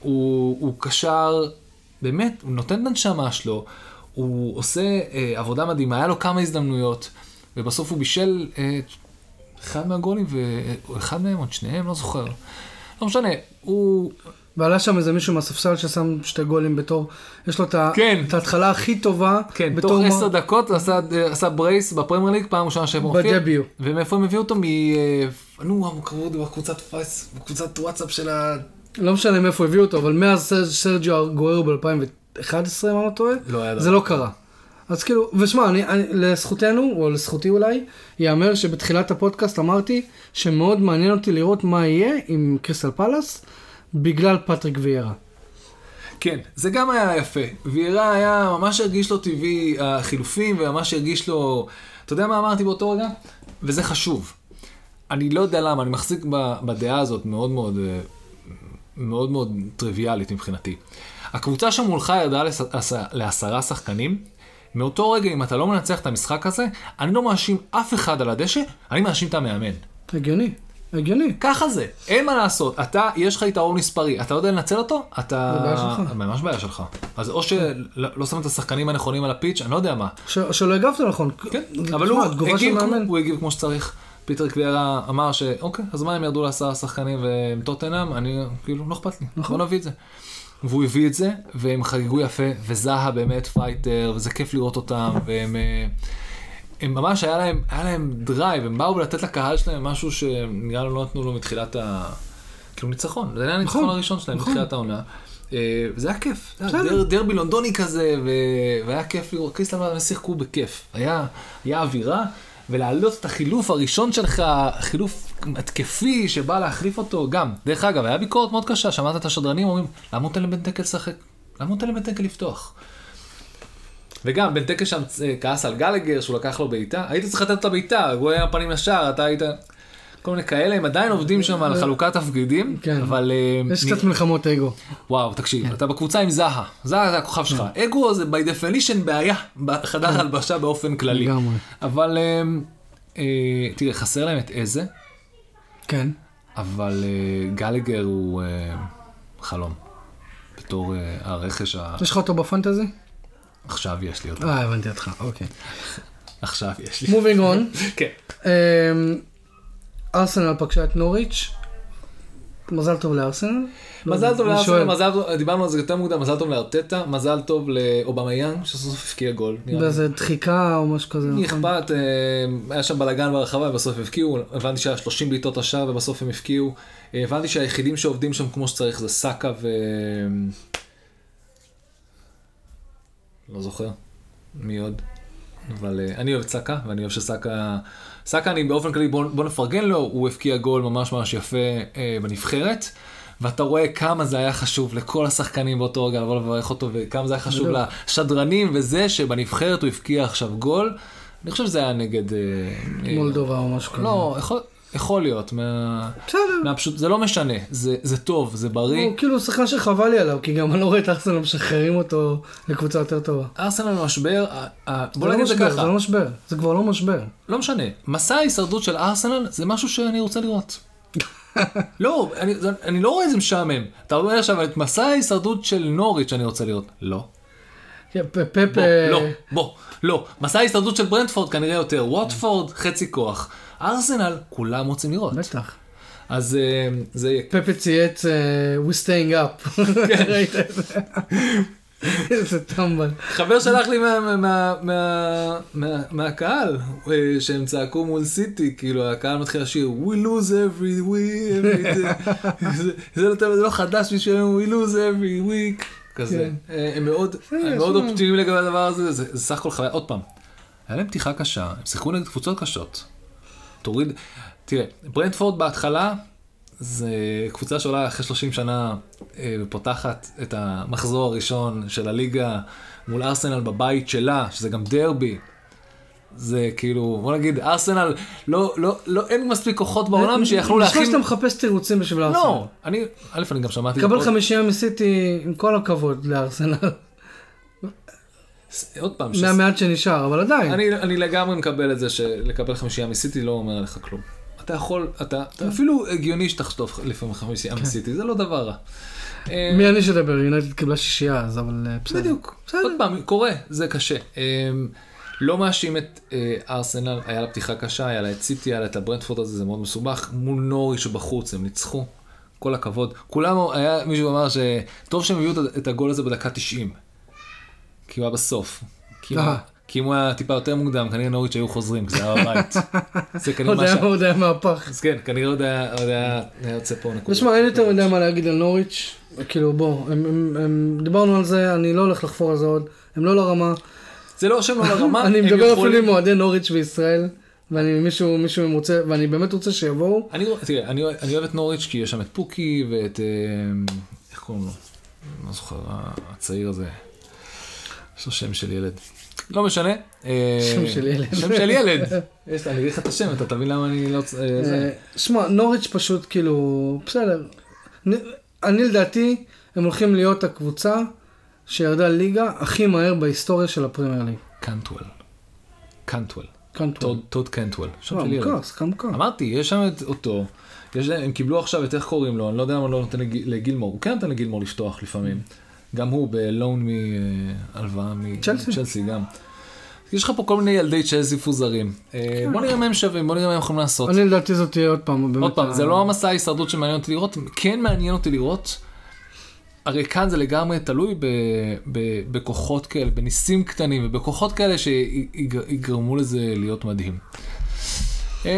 הוא הוא קשר, באמת, הוא נותן את הנשמה שלו, הוא עושה אה, עבודה מדהימה, היה לו כמה הזדמנויות, ובסוף הוא בישל אה, אחד מהגולים, ו- או אחד מהם, עוד שניהם, לא זוכר. לא משנה, הוא... ועלה שם איזה מישהו מהספסל ששם שתי גולים בתור, יש לו את כן. ההתחלה הכי טובה. כן, בתור תוך מה- עשר דקות עשה, עשה ברייס בפרמייר ליג, פעם ראשונה שהם מופיע. בדביוט. ומאיפה הם הביאו אותו? מ... אה, נו, המוכרות בקבוצת פייס, בקבוצת וואטסאפ של ה... לא משנה מאיפה הביאו אותו, אבל מאז סר- סרחיו אגוארו ב-2011, אם אני לא טועה, לא זה. לא קרה. אז כאילו, ושמע, אני, אני, לזכותנו, או לזכותי אולי, ייאמר שבתחילת הפודקאסט אמרתי שמאוד מעניין אותי לראות מה יהיה עם קריסטל פאלאס, בגלל פטריק ויירה. כן, זה גם היה יפה. ויירה היה, ממש הרגיש לו טבעי החילופים, וממש הרגיש לו... אתה יודע מה אמרתי באותו רגע? וזה חשוב. אני לא יודע למה, אני מחזיק בדעה הזאת מאוד מאוד, אה, מאוד מאוד טריוויאלית מבחינתי. הקבוצה שמולך ירדה לעשרה שחקנים. מאותו רגע, אם אתה לא מנצח את המשחק הזה, אני לא מאשים אף אחד על הדשא, אני מאשים את המאמן. הגיוני, הגיוני. ככה זה, אין מה לעשות. אתה, יש לך יתרון מספרי, אתה לא יודע לנצל אותו? אתה... זה בעיה שלך. ממש בעיה שלך. אז או שלא לא שמת את השחקנים הנכונים על ה pitch, אני לא יודע מה. ש, שלא הגבת נכון. כן, אבל הוא הגיב. הוא הגיב כמו שצריך. פטריק ויירה אמר שאוקיי, אז מה הם ירדו לעשרה שחקנים וטוטנהאם, אני, כאילו, לא אכפת לי, נכון. בוא נביא את זה. והוא הביא את זה, והם חגגו יפה, וזהה באמת fighter, וזה כיף לראות אותם, והם... אה, הם ממש, היה להם, היה להם drive, הם באו לתת לקהל שלהם משהו שנראה לי לא נתנו לו מתחילת ה... כאילו ניצחון, זה היה הניצחון נכון, הראשון שלהם נכון. מתחילת העונה. אה, וזה היה כיף. דר, דרבי לונדוני כזה, ו... והיה כיף לראות, קריסטל שיחקו בכיף, היה, היה אווירה, ולהעלות את החילוף הראשון שלך, חילוף התקפי שבא להחליף אותו, גם, דרך אגב, היה ביקורת מאוד קשה, שמעת את השדרנים אומרים, למה הוא נותן לבן תקל לשחק? למה הוא נותן לבן תקל לפתוח? וגם בן תקל שם אה, כעס על גלגר שהוא לקח לו בעיטה, היית צריך לתת את הבעיטה, הוא היה פנים לשער, אתה היית... כל מיני כאלה, הם עדיין עובדים שם על חלוקת תפקידים, כן. אבל... אה, יש קצת מלחמות אגו. וואו, תקשיב, אתה בקבוצה עם זהה, זהה זה הכוכב שלך. אגו זה by definition בעיה בחדר הלבשה באופן כללי. לגמרי. אבל אה, אה, תראה, חסר להם את איזה, כן. אבל גלגר הוא חלום. בתור הרכש ה... יש לך אותו בפנטזי? עכשיו יש לי אותו. אה, הבנתי אותך, אוקיי. עכשיו יש לי. מובינג און. כן. ארסנל פגשה את נוריץ'. מזל טוב לארסנל. לא, מזל טוב לארסנל. מזל טוב, דיברנו על זה יותר מוקדם, מזל טוב לארטטה, מזל טוב לאובמיאנג, שסוף סוף הבקיע גול. באיזה דחיקה או משהו כזה. מי נכון? אכפת, אה, היה שם בלאגן ברחבה ובסוף הבקיעו, הבנתי שהיה 30 בעיטות השער ובסוף הם הבקיעו. אה, הבנתי שהיחידים שעובדים שם כמו שצריך זה סאקה ו... לא זוכר, מי עוד? אבל אה, אני אוהב סאקה, ואני אוהב שסאקה... סאקה אני באופן כללי, בוא, בוא נפרגן לו, הוא הבקיע גול ממש ממש יפה אה, בנבחרת. ואתה רואה כמה זה היה חשוב לכל השחקנים באותו רגע לבוא לברך אותו, וכמה זה היה חשוב בדיוק. לשדרנים וזה שבנבחרת הוא הבקיע עכשיו גול. אני חושב שזה היה נגד... אה, אה, מולדובה או משהו כזה. לא, יכול, יכול להיות, מה... בסדר. מהפשוט, זה לא משנה, זה, זה טוב, זה בריא. הוא כאילו שחקן שחבל לי עליו, כי גם אני לא רואה את ארסנל משחררים אותו לקבוצה יותר טובה. ארסנל במשבר, זה בוא לא נגיד את זה ככה, זה לא משבר, זה כבר לא משבר. לא משנה, מסע ההישרדות של ארסנל זה משהו שאני רוצה לראות. לא, אני, זה- אני לא רואה איזה משעמם. אתה אומר עכשיו את מסע ההישרדות של נוריץ' שאני רוצה לראות. לא. כן, פפ... בוא, לא, בוא, לא. מסע ההישרדות של ברנדפורד כנראה יותר. ווטפורד, חצי כוח. ארסנל, כולם רוצים לראות. בטח. אז אה, זה יהיה פפה צייץ, אה, we staying up. ראית את זה? איזה טמבל. חבר שלח לי מה- מה- מה- מה- מה- מהקהל, אה, שהם צעקו מול סיטי, כאילו הקהל מתחיל לשיר We lose every week, every day." זה- זה לא- זה לא חדש בשבילנו, We lose every week. כזה. כן. הם מאוד. אופטימיים לגבי הדבר הזה, זה זה סך הכל חוויה, עוד פעם, היה להם פתיחה קשה, הם שיחקו נגד קבוצות קשות. תוריד, תראה, ברנדפורד בהתחלה, זה קבוצה שעולה אחרי 30 שנה אה, ופותחת את המחזור הראשון של הליגה מול ארסנל בבית שלה, שזה גם דרבי. זה כאילו, בוא נגיד, ארסנל, לא, לא, לא, אין מספיק כוחות בעולם שיכלו להכין... שאתה מחפש תירוצים בשביל ארסנל. לא, אני, א', אני גם שמעתי... קבל חמישייה מסיטי, עם כל הכבוד לארסנל, עוד פעם, ש- מהמעט שנשאר, אבל עדיין. אני, אני לגמרי מקבל את זה שלקבל חמישייה מסיטי לא אומר עליך כלום. אתה יכול, אתה, אתה אפילו הגיוני שתחטוף לפעמים חמישייה מסיטי, זה לא דבר רע. אה, כן. מי אני שדבר? יונייטד קיבלה שישייה אז, אבל אה, בסדר. בדיוק. בסדר. עוד פעם, קורה, זה קשה. אה, לא מאשים את אה, ארסנל, היה לה פתיחה קשה, היה לה את סיטי, היה לה את הברנדפורד הזה, זה מאוד מסובך. מול נורי שבחוץ, הם ניצחו. כל הכבוד. כולם, היה מישהו אמר שטוב שהם הביאו את הגול הזה בדקה 90. כי הוא היה בסוף. כי אם הוא- אה. כי אם הוא היה טיפה יותר מוקדם, כנראה נוריץ' היו חוזרים, כי זה היה בבית. זה כנראה מה ש... עוד היה מהפך. אז כן, כנראה עוד היה יוצא פה נקודה. תשמע, אין יותר מדי מה להגיד על נוריץ', כאילו בוא, דיברנו על זה, אני לא הולך לחפור על זה עוד, הם לא לרמה. זה לא שהם לא לרמה, אני מדבר אפילו עם אוהדי נוריץ' בישראל, ואני מישהו, מישהו רוצה, ואני באמת רוצה שיבואו. אני, תראה, אני, אני אוהב את נוריץ' כי יש שם את פוקי ואת, אה, איך קוראים לו? אני לא זוכר, הצעיר הזה. יש לו שם של ילד. לא משנה. אה, שם של ילד. שם של ילד. יש, אני אגיד לך את השם, אתה תבין למה אני לא... אה. אה, שמע, נוריץ' פשוט כאילו, בסדר. אני לדעתי, הם הולכים להיות הקבוצה שירדה ליגה הכי מהר בהיסטוריה של הפרמייר ליג. קנטוול. קנטוול. קנטוול. טוד- קנטוול. שם של ילד. אמרתי, יש שם את אותו. יש הם קיבלו עכשיו את איך קוראים לו, אני לא יודע למה לא נותן לג- לגילמור, הוא כן נותן לגילמור לפתוח לפעמים. גם הוא בלון מהלוואה צ'לסי. מצ'לסי גם. יש לך פה כל מיני ילדי צ'לסי מפוזרים. אה, בוא נראה מה הם שווים, בוא נראה מה הם יכולים לעשות. אני לדעתי זאת תהיה עוד פעם. עוד פעם, זה לא המסע ההישרדות שמעניין אותי לראות, כן מעניין אותי לראות. הרי כאן זה לגמרי תלוי ב, ב, בכוחות כאלה, בניסים קטנים ובכוחות כאלה שיגרמו לזה להיות מדהים. אה,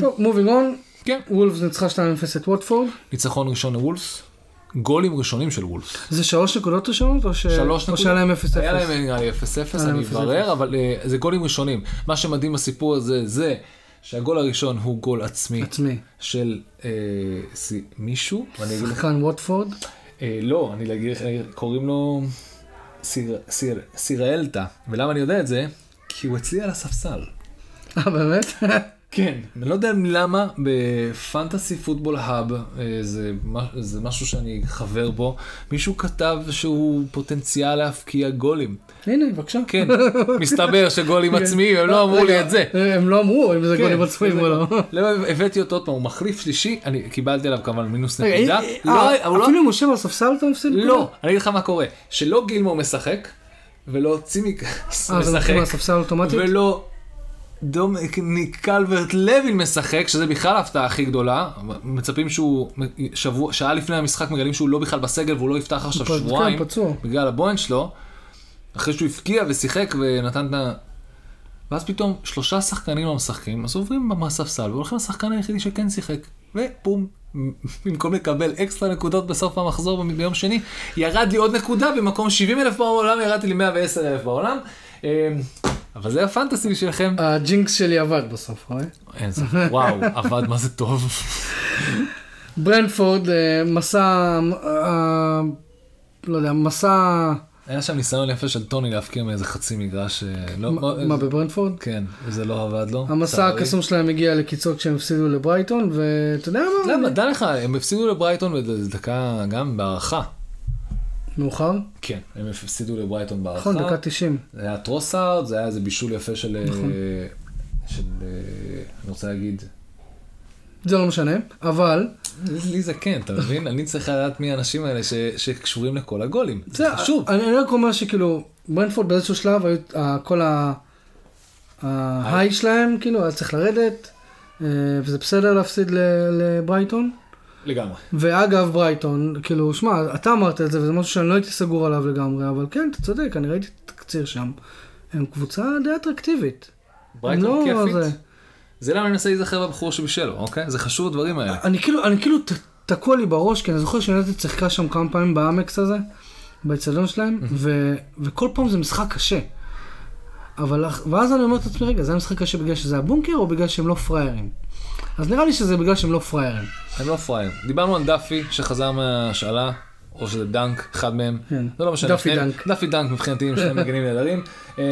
טוב, מובינג און, כן. וולפס ניצחה 2-0 את ווטפורד. ניצחון ראשון לוולפס, גולים ראשונים של וולפס. זה שלוש נקודות ראשונות או ש- שלוש או. שהיה להם 0-0? היה להם נראה לי 0-0, היה להם אני 0-0. אברר, אבל אה, זה גולים ראשונים. מה שמדהים בסיפור הזה זה שהגול הראשון הוא גול עצמי עצמי. של אה, סי- מישהו, שחקן ווטפורד. אה, לא, אני אגיד לך, קוראים לו סיר- סיר- סיראלטה, ולמה אני יודע את זה? כי הוא אצלי על הספסל. אה, באמת? כן. אני לא יודע למה בפנטסי פוטבול האב, אה, זה, משהו שאני חבר בו, מישהו כתב שהוא פוטנציאל להפקיע גולים. הנה, בבקשה. כן, מסתבר שגולים עצמיים, הם לא אמרו לי את זה. הם לא אמרו אם זה כן, גולים עצמאים זה- או לא. לא, הבאתי אותו עוד פעם, הוא מחליף שלישי, אני קיבלתי עליו כמובן מינוס נקודה. אה, לא, אה, לא- אפילו אם הוא יושב על הספסל אתה מפסיד? לא, אני אגיד לך מה קורה, שלא גילמור משחק, ולא אה, מתחיל משחק, מהספסל אוטומטית? ולא דומיניק קלברט לוין משחק, שזה בכלל ההפתעה הכי גדולה. מצפים שהוא, שבוע, שעה לפני המשחק מגלים שהוא לא בכלל בסגל והוא לא יפתח עכשיו פ- שבועיים, כן, פצוע. בגלל הבוהן שלו, אחרי שהוא הפקיע ושיחק ונתן את ה... ואז פתאום שלושה שחקנים לא משחקים, אז עוברים מהספסל והולכים לשחקן היחידי שכן שיחק, ובום, במקום לקבל אקסטרה נקודות בסוף המחזור ביום שני, ירד לי עוד נקודה, במקום 70 אלף בעולם ירדתי לי 110 אלף בעולם. אבל זה הפנטסי בשבילכם. הג'ינקס שלי עבד בסוף, רואה? אין ספק, וואו, עבד מה זה טוב. ברנפורד, אה, מסע, אה, לא יודע, מסע, היה שם ניסיון יפה של טוני להפקיע מאיזה חצי מגרש, אה, לא, מה- לא- מה בברנפורד? כן, וזה לא עבד לו. המסע. הקסום שלהם הגיע לקיצור כשהם הפסידו לברייטון, ואתה יודע מה? למה, דע לך, הם הפסידו לברייטון בדקה גם בהערכה. מאוחר? כן, הם הפסידו לברייטון בהערכה. נכון, דקה 90. זה היה טרוסארד, זה היה איזה בישול יפה של... אה, נכון. של... אה, אני רוצה להגיד... זה לא משנה, אבל לי זה כן, אתה מבין? אני צריך לדעת מי האנשים האלה ש- שקשורים לכל הגולים. זה חשוב. אני רק אומר שכאילו, ברנפורד באיזשהו שלב, היו כל ההיי שלהם, כאילו, היה צריך לרדת, אה, וזה בסדר להפסיד ל- לברייטון. לגמרי. ואגב ברייטון, כאילו, שמע, אתה אמרת את זה, וזה משהו שאני לא הייתי סגור עליו לגמרי, אבל כן, אתה צודק, אני ראיתי את התקציר שם. הם קבוצה די אטרקטיבית. ברייטון לא כיפית. זה. זה למה אני מנסה להיזכר בבחור שבישלו, אוקיי? זה חשוב הדברים האלה. אני כאילו, אני כאילו ת- תקוע לי בראש, כי אני זוכר שיונתן שיחקה שם כמה פעמים באמקס הזה, באצטדיון שלהם, ו- וכל פעם זה משחק קשה. אבל, ואז אני אומר לעצמי, רגע, זה היה משחק קשה בגלל שזה הבונקר או בגלל שהם לא פראיירים? אז נראה לי שזה בגלל שהם לא פראיירים. הם לא פראייר. דיברנו על דאפי שחזר מהשאלה, או שזה דנק, אחד מהם. כן. זה לא משנה. דאפי שניהם- דנק. דאפי דנק מבחינתי עם שני מגנים נהדרים. אמ,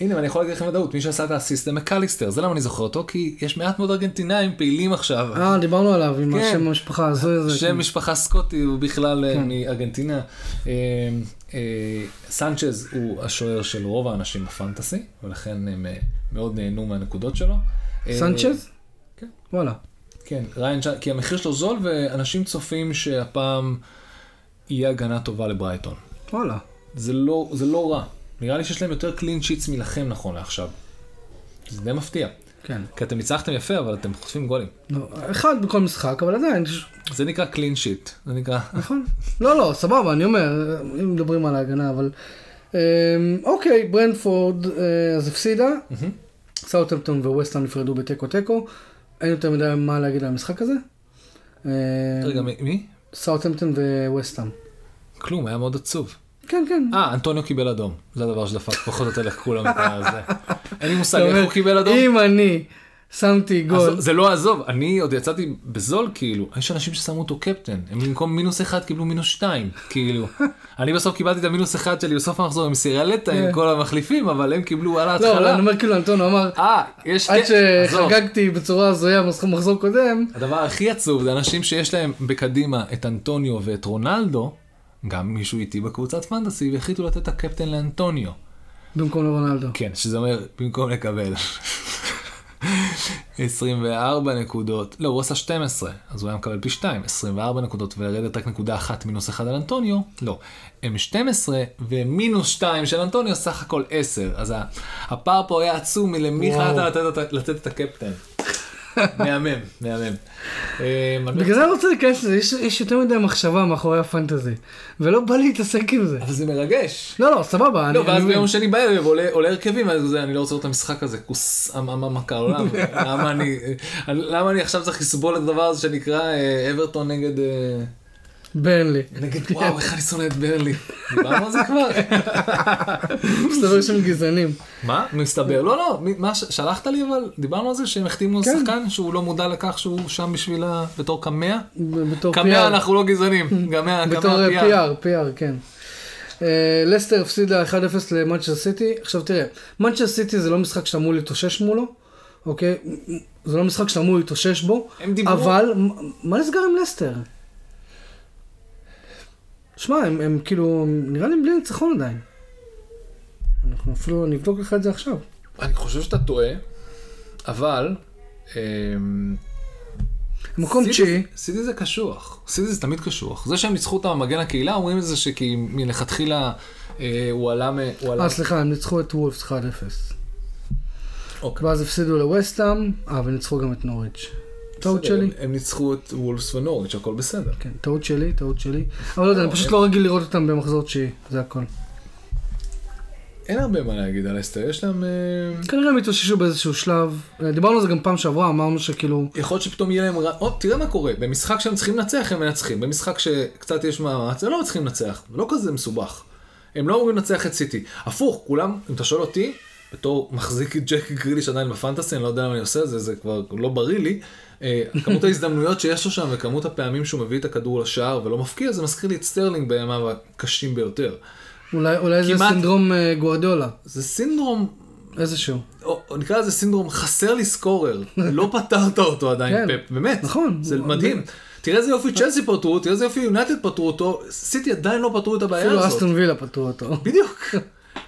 הנה, ואני יכול להגיד לכם ודאות, מי שעשה את האסיסט זה מק אליסטר. זה למה אני זוכר אותו, כי יש מעט מאוד ארגנטינאים פעילים עכשיו. אה, דיברנו עליו עם כן. השם המשפחה הזוי הזה. שם כן. משפחה סקוטי הוא בכלל אה, כן. מארגנטינה. אה, אה, סנצ'ז הוא השוער של רוב האנשים בפנטסי, ולכן הם אה, מאוד נהנו מהנקודות שלו. סנצ'ז? כן. וואלה. כן, ריין צ'אנ... כי המחיר שלו זול, ואנשים צופים שהפעם יהיה הגנה טובה לברייטון. וואלה. זה לא, זה לא רע. נראה לי שיש להם יותר קלין שיטס מלכם נכון לעכשיו. זה די מפתיע. כן. כי אתם ניצחתם יפה, אבל אתם חוטפים גולים. לא, אחד בכל משחק, אבל עדיין, ש- זה נקרא clean sheet. זה נקרא... נכון. לא, לא, סבבה, אני אומר, אם מדברים על ההגנה, אבל... אמ, אוקיי, ברנטפורד אה, אז הפסידה, סאוטהמפטון וווסטהאם נפרדו בתיקו תיקו, אין יותר מדי מה להגיד על המשחק הזה. רגע, מי- מי? סאוטהמפטון וווסטהאם. כלום, היה מאוד עצוב. כן, כן. אה, אנטוניו קיבל אדום. זה הדבר שדפק פחות או יותר לכולם את הזה. אין לי מושג איך הוא קיבל אדום. אם אני שמתי גול, זה לא עזוב, אני עוד יצאתי בזול כאילו, יש אנשים ששמו אותו קפטן, הם במקום מינוס אחד קיבלו מינוס שתיים, כאילו. אני בסוף קיבלתי את המינוס אחד שלי בסוף המחזור עם סירלטה עם כן. כל המחליפים, אבל הם קיבלו על לא, ההתחלה. אני אומר כאילו, אנטונו אמר, אה, יש... עד. שחגגתי בצורה הזויה במחזור קודם, הדבר הכי עצוב זה אנשים שיש להם בקדימה את אנטוניו ואת רונלדו, גם מישהו איתי בקבוצת פנטסי, והחליטו לתת את הקפטן לאנטוניו. במקום לרונלדו. כן, שזה אומר, במקום לקבל 24 נקודות, לא, הוא עשה 12, אז הוא היה מקבל פי 2, 24 נקודות, ולרדת רק נקודה אחת מינוס אחד על אנטוניו, לא. הם 12 ומינוס 2 של אנטוניו, סך הכל 10. אז הפער פה היה עצום מלמי וואו. החלטת לתת, לתת את הקפטן. מהמם, מהמם. אה, בגלל זה אני רוצה להיכנס לזה, יש- יותר מדי מחשבה מאחורי הפנטזי, ולא בא להתעסק עם זה. אבל זה מרגש. לא, לא, סבבה, לא, ואז. ביום שני בערב עולה הרכבים, אז אני לא רוצה לראות את המשחק הזה, כוס, קרה עולם, למה אני, למה אני עכשיו צריך לסבול את הדבר הזה שנקרא אה, אברטון נגד, אה, ברנלי. נגד, וואו, איך אני שונא את ברלי. דיברנו על זה כבר? מסתבר שהם גזענים. מה? מסתבר. לא, לא, מה, שלחת לי אבל, דיברנו על זה שהם החתימו כן. שחקן שהוא לא מודע לכך שהוא שם בשבילה בתור קמע? בתור קמע PR. אנחנו לא גזענים, קמע, בתור קמע PR. PR, PR, כן. אה, לסטר הפסידה 1-0 למנצ'ר סיטי. עכשיו תראה, מנצ'ר סיטי זה לא משחק שאתה אמור להתאושש מולו, אוקיי? זה לא משחק שאתה אמור להתאושש בו, הם דיברו- אבל מה נסגר עם לסטר? שמע, הם, הם כאילו, נראה לי הם בלי ניצחון עדיין. אנחנו אפילו נבדוק לך את זה עכשיו. אני חושב שאתה טועה, אבל... אמ, מקום תשיעי, סיטי זה קשוח, סיטי זה תמיד קשוח. זה שהם ניצחו אותם במגן הקהילה, אומרים את זה שכי מלכתחילה אה, הוא עלה מ... אה סליחה, הם ניצחו את וולפס 1-0. אוקיי. ואז הפסידו לווסטהאם, אה, וניצחו גם את נוריץ'. טעות שלי. הם- ניצחו את וולפס ונוריץ', הכל בסדר. כן, טעות שלי, טעות שלי. אבל לא יודע, אני פשוט לא רגיל לראות אותם במחזור תשיעי, זה הכל. אין הרבה מה להגיד על לסטר, יש להם... אה, כנראה הם התאוששו באיזשהו שלב. אה, דיברנו על זה גם פעם שעברה, אמרנו שכאילו... יכול להיות שפתאום יהיה להם רע... או, תראה מה קורה, במשחק שהם צריכים לנצח הם מנצחים, במשחק שקצת יש מאמץ, הם לא צריכים לנצח, לא כזה מסובך. הם לא אמורים לנצח את סיטי. הפוך, כולם, אם אתה שואל אותי, בתור מחזיק את ג'ק גריליש עדיין בפנטסי, אני לא יודע למה אני עושה את זה, זה כבר לא בריא לי. אה, כמות ההזדמנויות שיש לו שם וכמות הפעמים שהוא מביא את הכדור לשער ולא מפקיע, זה מזכיר לי את סטרלינג בימיו הקשים ביותר. אולי, אולי זה כמעט- סינדרום אה, גוארדיולה, זה סינדרום איזשהו. או, או נקרא לזה סינדרום חסר לי סקורר, לא פתרת אותו עדיין, כן. פפ, באמת, נכון. זה הוא- מדהים. תראה איזה יופי צ'לסי פטרו, תראה איזה יופי יונייטד פטרו אותו, סיטי עדיין לא פתרו את הבעיה אפילו הזאת. אסטון וילה פתרו אותו. בדיוק.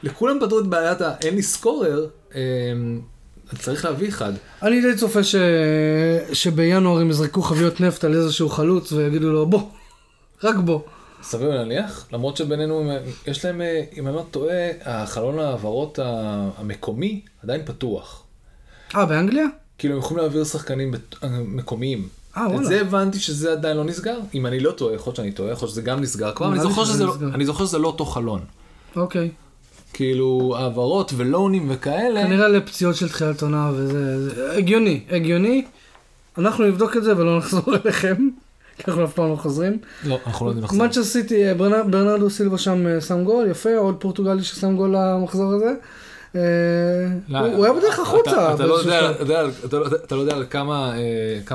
לכולם פתרו את בעיית ה... אין לי סקורר, אמ, צריך להביא אחד. אני די צופה ש... שבינואר הם יזרקו חביות נפט על איזשהו חלוץ ויגידו לו בוא, רק בוא. סביר להניח, למרות שבינינו, יש להם, אה, אם אני לא טועה, החלון ההעברות המקומי עדיין פתוח. אה, באנגליה? כאילו הם יכולים להעביר שחקנים בת- מקומיים. אה, את וואלה. זה הבנתי שזה עדיין לא נסגר. אם אני לא טועה, יכול להיות שאני טועה, יכול להיות שזה גם נסגר כבר, אני זוכר שזה לא-. אני זוכר שזה לא אותו חלון. אוקיי. כאילו העברות ולונים וכאלה. כנראה לפציעות של תחילת עונה וזה... זה- הגיוני, הגיוני. אנחנו נבדוק את זה ולא נחזור אליכם. כי אנחנו אף פעם לא חוזרים. לא, אנחנו לא יודעים לחזור. סיטי, אה, ברנ- ברנרדו סילבה שם אה, שם גול, יפה, עוד פורטוגלי ששם גול למחזור הזה. אה, לא, הוא היה בדרך החוצה. אתה לא יודע- על כמה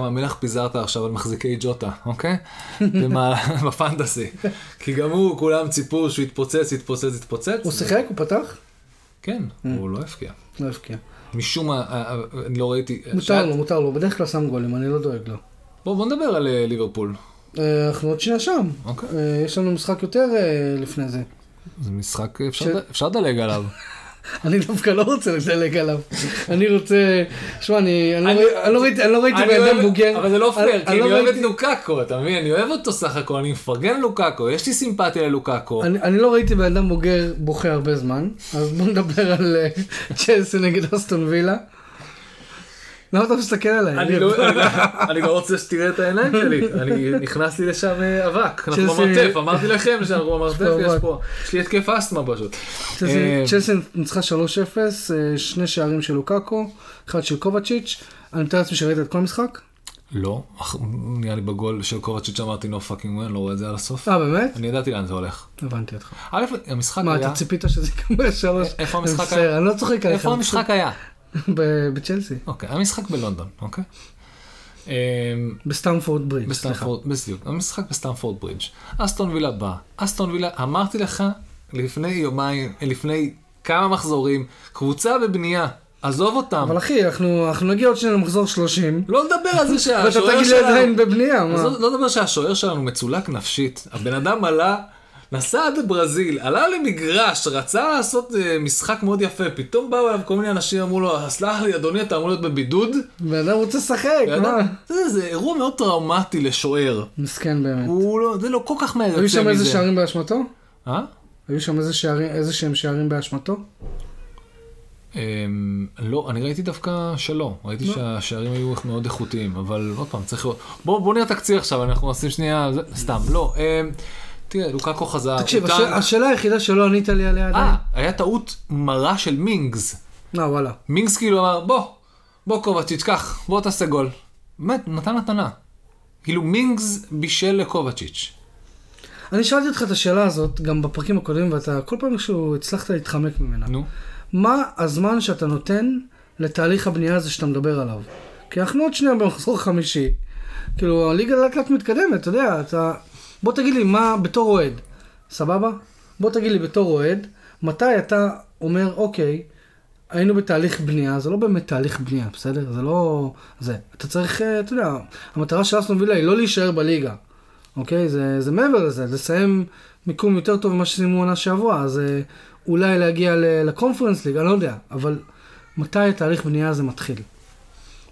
אה, מלח פיזרת עכשיו על מחזיקי ג'וטה, אוקיי? בפנטסי. כי גם הוא, כולם ציפו שהוא יתפוצץ, יתפוצץ, יתפוצץ. הוא שיחק? הוא פתח? כן, הוא לא הפקיע. לא הבקיע. משום מה, אה, אה, אני לא ראיתי... מותר לו, מותר לו, בדרך כלל שם גולים, אני לא דואג לו. בוא נדבר על אה, ליברפול. אה, אנחנו עוד שנייה שם. אוקיי. אה, יש לנו משחק יותר אה, לפני זה. זה משחק, אפשר לדלג עליו. אני דווקא לא רוצה לדלג עליו. אני רוצה... שמע, אני לא לא ראיתי לא בן אדם בוגר. אבל זה לא פייר, כי אני לא אוהב את לוקאקו, אתה מבין? אני אוהב אותו סך הכל, אני מפרגן לוקאקו, יש לי סימפתיה ללוקאקו. אני אני לא ראיתי בן אדם בוגר בוכה הרבה זמן, אז בוא נדבר על אה, צ'לסי נגד אסטון וילה. למה אתה מסתכל עליי? אני לא, אני, לא, רוצה שתראה את העיניים שלי, אני נכנס לי לשם אה, אבק, אנחנו במרתף, אמרתי לכם שאנחנו במרתף, יש. פה, יש לי התקף אסתמה פשוט. צ'לסי- אה, ניצחה 3-0, אה, שני שערים של לוקאקו, אחד של קובצ'יץ'. אני מתאר לעצמי שראית את כל המשחק? לא, נראה לי בגול של קובאצ'יץ' אמרתי no fucking way, אני לא רואה את זה עד הסוף. אה, באמת? אני ידעתי לאן זה הולך. הבנתי אותך. א', המשחק מה, היה, אתה ציפית שזה ייגמר שלוש? איפה המשחק היה? אני לא צוחק עליך. איפה המשחק היה? בצ'לסי. אוקיי, המשחק בלונדון, אוקיי? אמ, בסטמפורד ברידג', סליחה. בדיוק, המשחק בסטמפורד ברידג'. אסטון וילה בא. אסטון וילה, אמרתי לך לפני יומיים, לפני כמה מחזורים, קבוצה בבנייה, עזוב אותם. אבל אחי, אנחנו אנחנו נגיע עוד שניה למחזור 30, לא לדבר על זה ואתה שהשוער תגיד לי שלנו... עדיין בבנייה, מה? לא לדבר שהשוער שלנו מצולק נפשית. הבן אדם עלה, נסע עד ברזיל, עלה למגרש, רצה לעשות אה, משחק מאוד יפה, פתאום באו אליו כל מיני אנשים, אמרו לו, סלח לי אדוני, אתה אמור להיות בבידוד. בן אדם רוצה לשחק, מה? יודע, זה אירוע מאוד טראומטי לשוער. מסכן באמת. הוא לא, זה לא כל כך מהר היו יוצא שם איזה מזה. שערים באשמתו? אה? היו שם איזה שערים, איזה שהם שערים באשמתו? אמ, לא, אני ראיתי דווקא שלא, ראיתי לא. שהשערים היו מאוד איכותיים, אבל עוד פעם, צריך לראות. בוא בוא נראה תקציר עכשיו, אנחנו עושים שנייה, זה- סתם, לא. תראה, לוקאקו חזר. תקשיב, הש- השאלה היחידה שלא ענית לי עליה עדיין. אה, היה טעות מרה של מינגס. אה, וואלה. מינגס כאילו אמר, בוא, בוא קובצ'יץ', קח, בוא תעשה גול. באמת, נתן מתנה. כאילו מינגס בישל לקובצ'יץ'. אני שאלתי אותך את השאלה הזאת גם בפרקים הקודמים, ואתה כל פעם איכשהו הצלחת להתחמק ממנה. נו. מה הזמן שאתה נותן לתהליך הבנייה הזה שאתה מדבר עליו? כי אנחנו עוד שנייה במחזור חמישי. כאילו, הליגה לאט לאט מתקדמת, אתה יודע, אתה... בוא תגיד לי מה בתור אוהד, סבבה? בוא תגיד לי בתור אוהד, מתי אתה אומר, אוקיי, היינו בתהליך בנייה, זה לא באמת תהליך בנייה, בסדר? זה לא... זה. אתה צריך, אה, אתה יודע, המטרה של אסטון וילה היא לא להישאר בליגה, אוקיי? זה, זה מעבר לזה, לסיים מיקום יותר טוב ממה שסיימו עונה שעברה, אז אה, אולי להגיע לקונפרנס ליג, אני לא יודע, אבל מתי התהליך בנייה הזה מתחיל?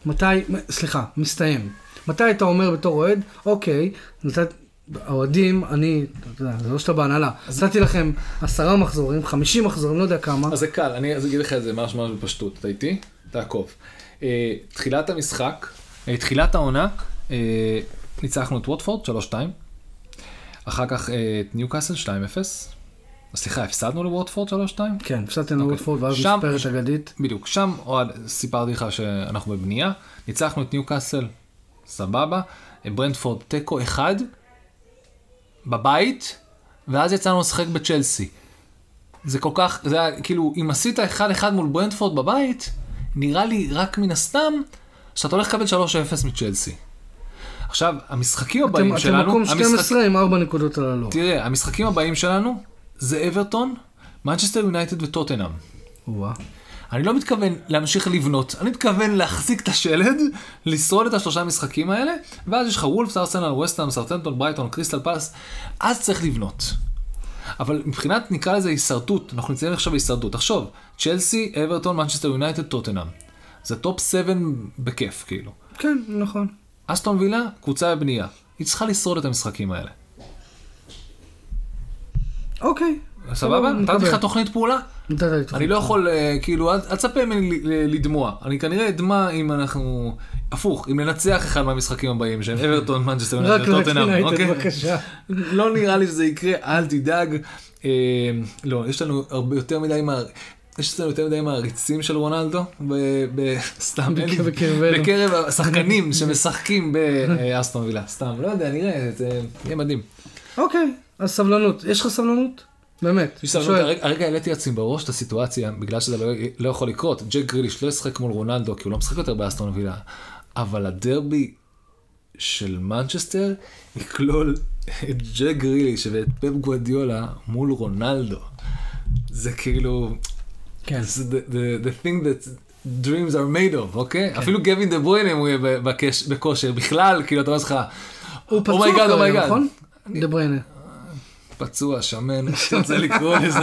מתי, סליחה, מסתיים. מתי אתה אומר בתור אוהד, אוקיי, נתת, האוהדים, אני, אתה יודע, זה לא שאתה בהנהלה, נתתי לכם עשרה מחזורים, חמישים מחזורים, לא יודע כמה. אז זה קל, אני אז אגיד לך את זה ממש ממש בפשטות. אתה איתי? תעקוב. אה, תחילת המשחק, אה, תחילת העונה, אה, ניצחנו את ווטפורד 3-2. אחר כך את ניוקאסל 2-0. סליחה, הפסדנו לווטפורד 3-2? כן, הפסדתם לווטפורד, ואז שם- מספרת אגדית. בדיוק, שם אוהד, סיפרתי לך שאנחנו בבנייה, ניצחנו את ניוקאסל, סבבה, ברנדפורד תיקו אחד, בבית, ואז יצאנו לשחק בצ'לסי. זה כל כך, זה היה כאילו, אם עשית אחד אחד מול ברנדפורד בבית, נראה לי רק מן הסתם, שאתה הולך לקבל 3-0 מצ'לסי. עכשיו, המשחקים אתם הבאים אתם שלנו, מקום המשחק- 12 עם 4 נקודות על הלא. תראה, המשחקים הבאים שלנו זה אברטון, מנצ'סטר יונייטד וטוטנאם. אני לא מתכוון להמשיך לבנות, אני מתכוון להחזיק את השלד, לשרוד את השלושה המשחקים האלה, ואז יש לך וולפס, ארסנל, ווסטהאם, סאות'המפטון, ברייטון, קריסטל פלס, אז צריך לבנות. אבל מבחינת, נקרא לזה הישרדות, אנחנו נמצאים עכשיו בהישרדות. תחשוב, צ'לסי, אברטון, מנצ'סטר יונייטד, טוטנאם. זה top 7 בכיף, כאילו. כן, נכון. אסטון וילה, קבוצה בבנייה. היא צריכה לשרוד את המשחקים האלה. אוקיי. סבבה? נתתי. לך תוכנית פעולה? נתת לי תוכנית. אני לא יכול, אה, כאילו, אל תצפה ממני לדמוע. אני כנראה אדמע אם אנחנו... הפוך, אם ננצח אחד מהמשחקים הבאים שהם אברטון, מנצ'סטר רק יונייטד, טוטנאם, ליונייטד, אוקיי? בבקשה. לא נראה לי שזה יקרה, אל תדאג. אה, לא, יש לנו הרבה יותר מדי מה... יש אצלנו יותר מדי מעריצים של רונלדו, סתם. בקרב השחקנים שמשחקים באסטון וילה, סתם, לא יודע, נראה, זה יהיה מדהים. אוקיי, אז סבלנות. יש לך סבלנות? באמת. שואל. הרגע- העליתי לעצמי בראש את הסיטואציה, בגלל שזה לא, לא יכול לקרות. ג'ק גריליש לא ישחק מול רונלדו, כי הוא לא משחק יותר באסטון וילה, אבל הדרבי של מנצ'סטר יכלול את ג'ק גריליש ואת פפ גואדיולה מול רונלדו. זה כאילו, כן. זה the, the, the thing that dreams are made of, אוקיי? אפילו גווין דה ברוין אם הוא יהיה בכושר, בכלל, כאילו אתה אומר לך, הוא פצוע אומייגאד, אומייגאד. נכון? דה בריינה. פצוע, שמן, איך שאתה רוצה לקרוא לזה.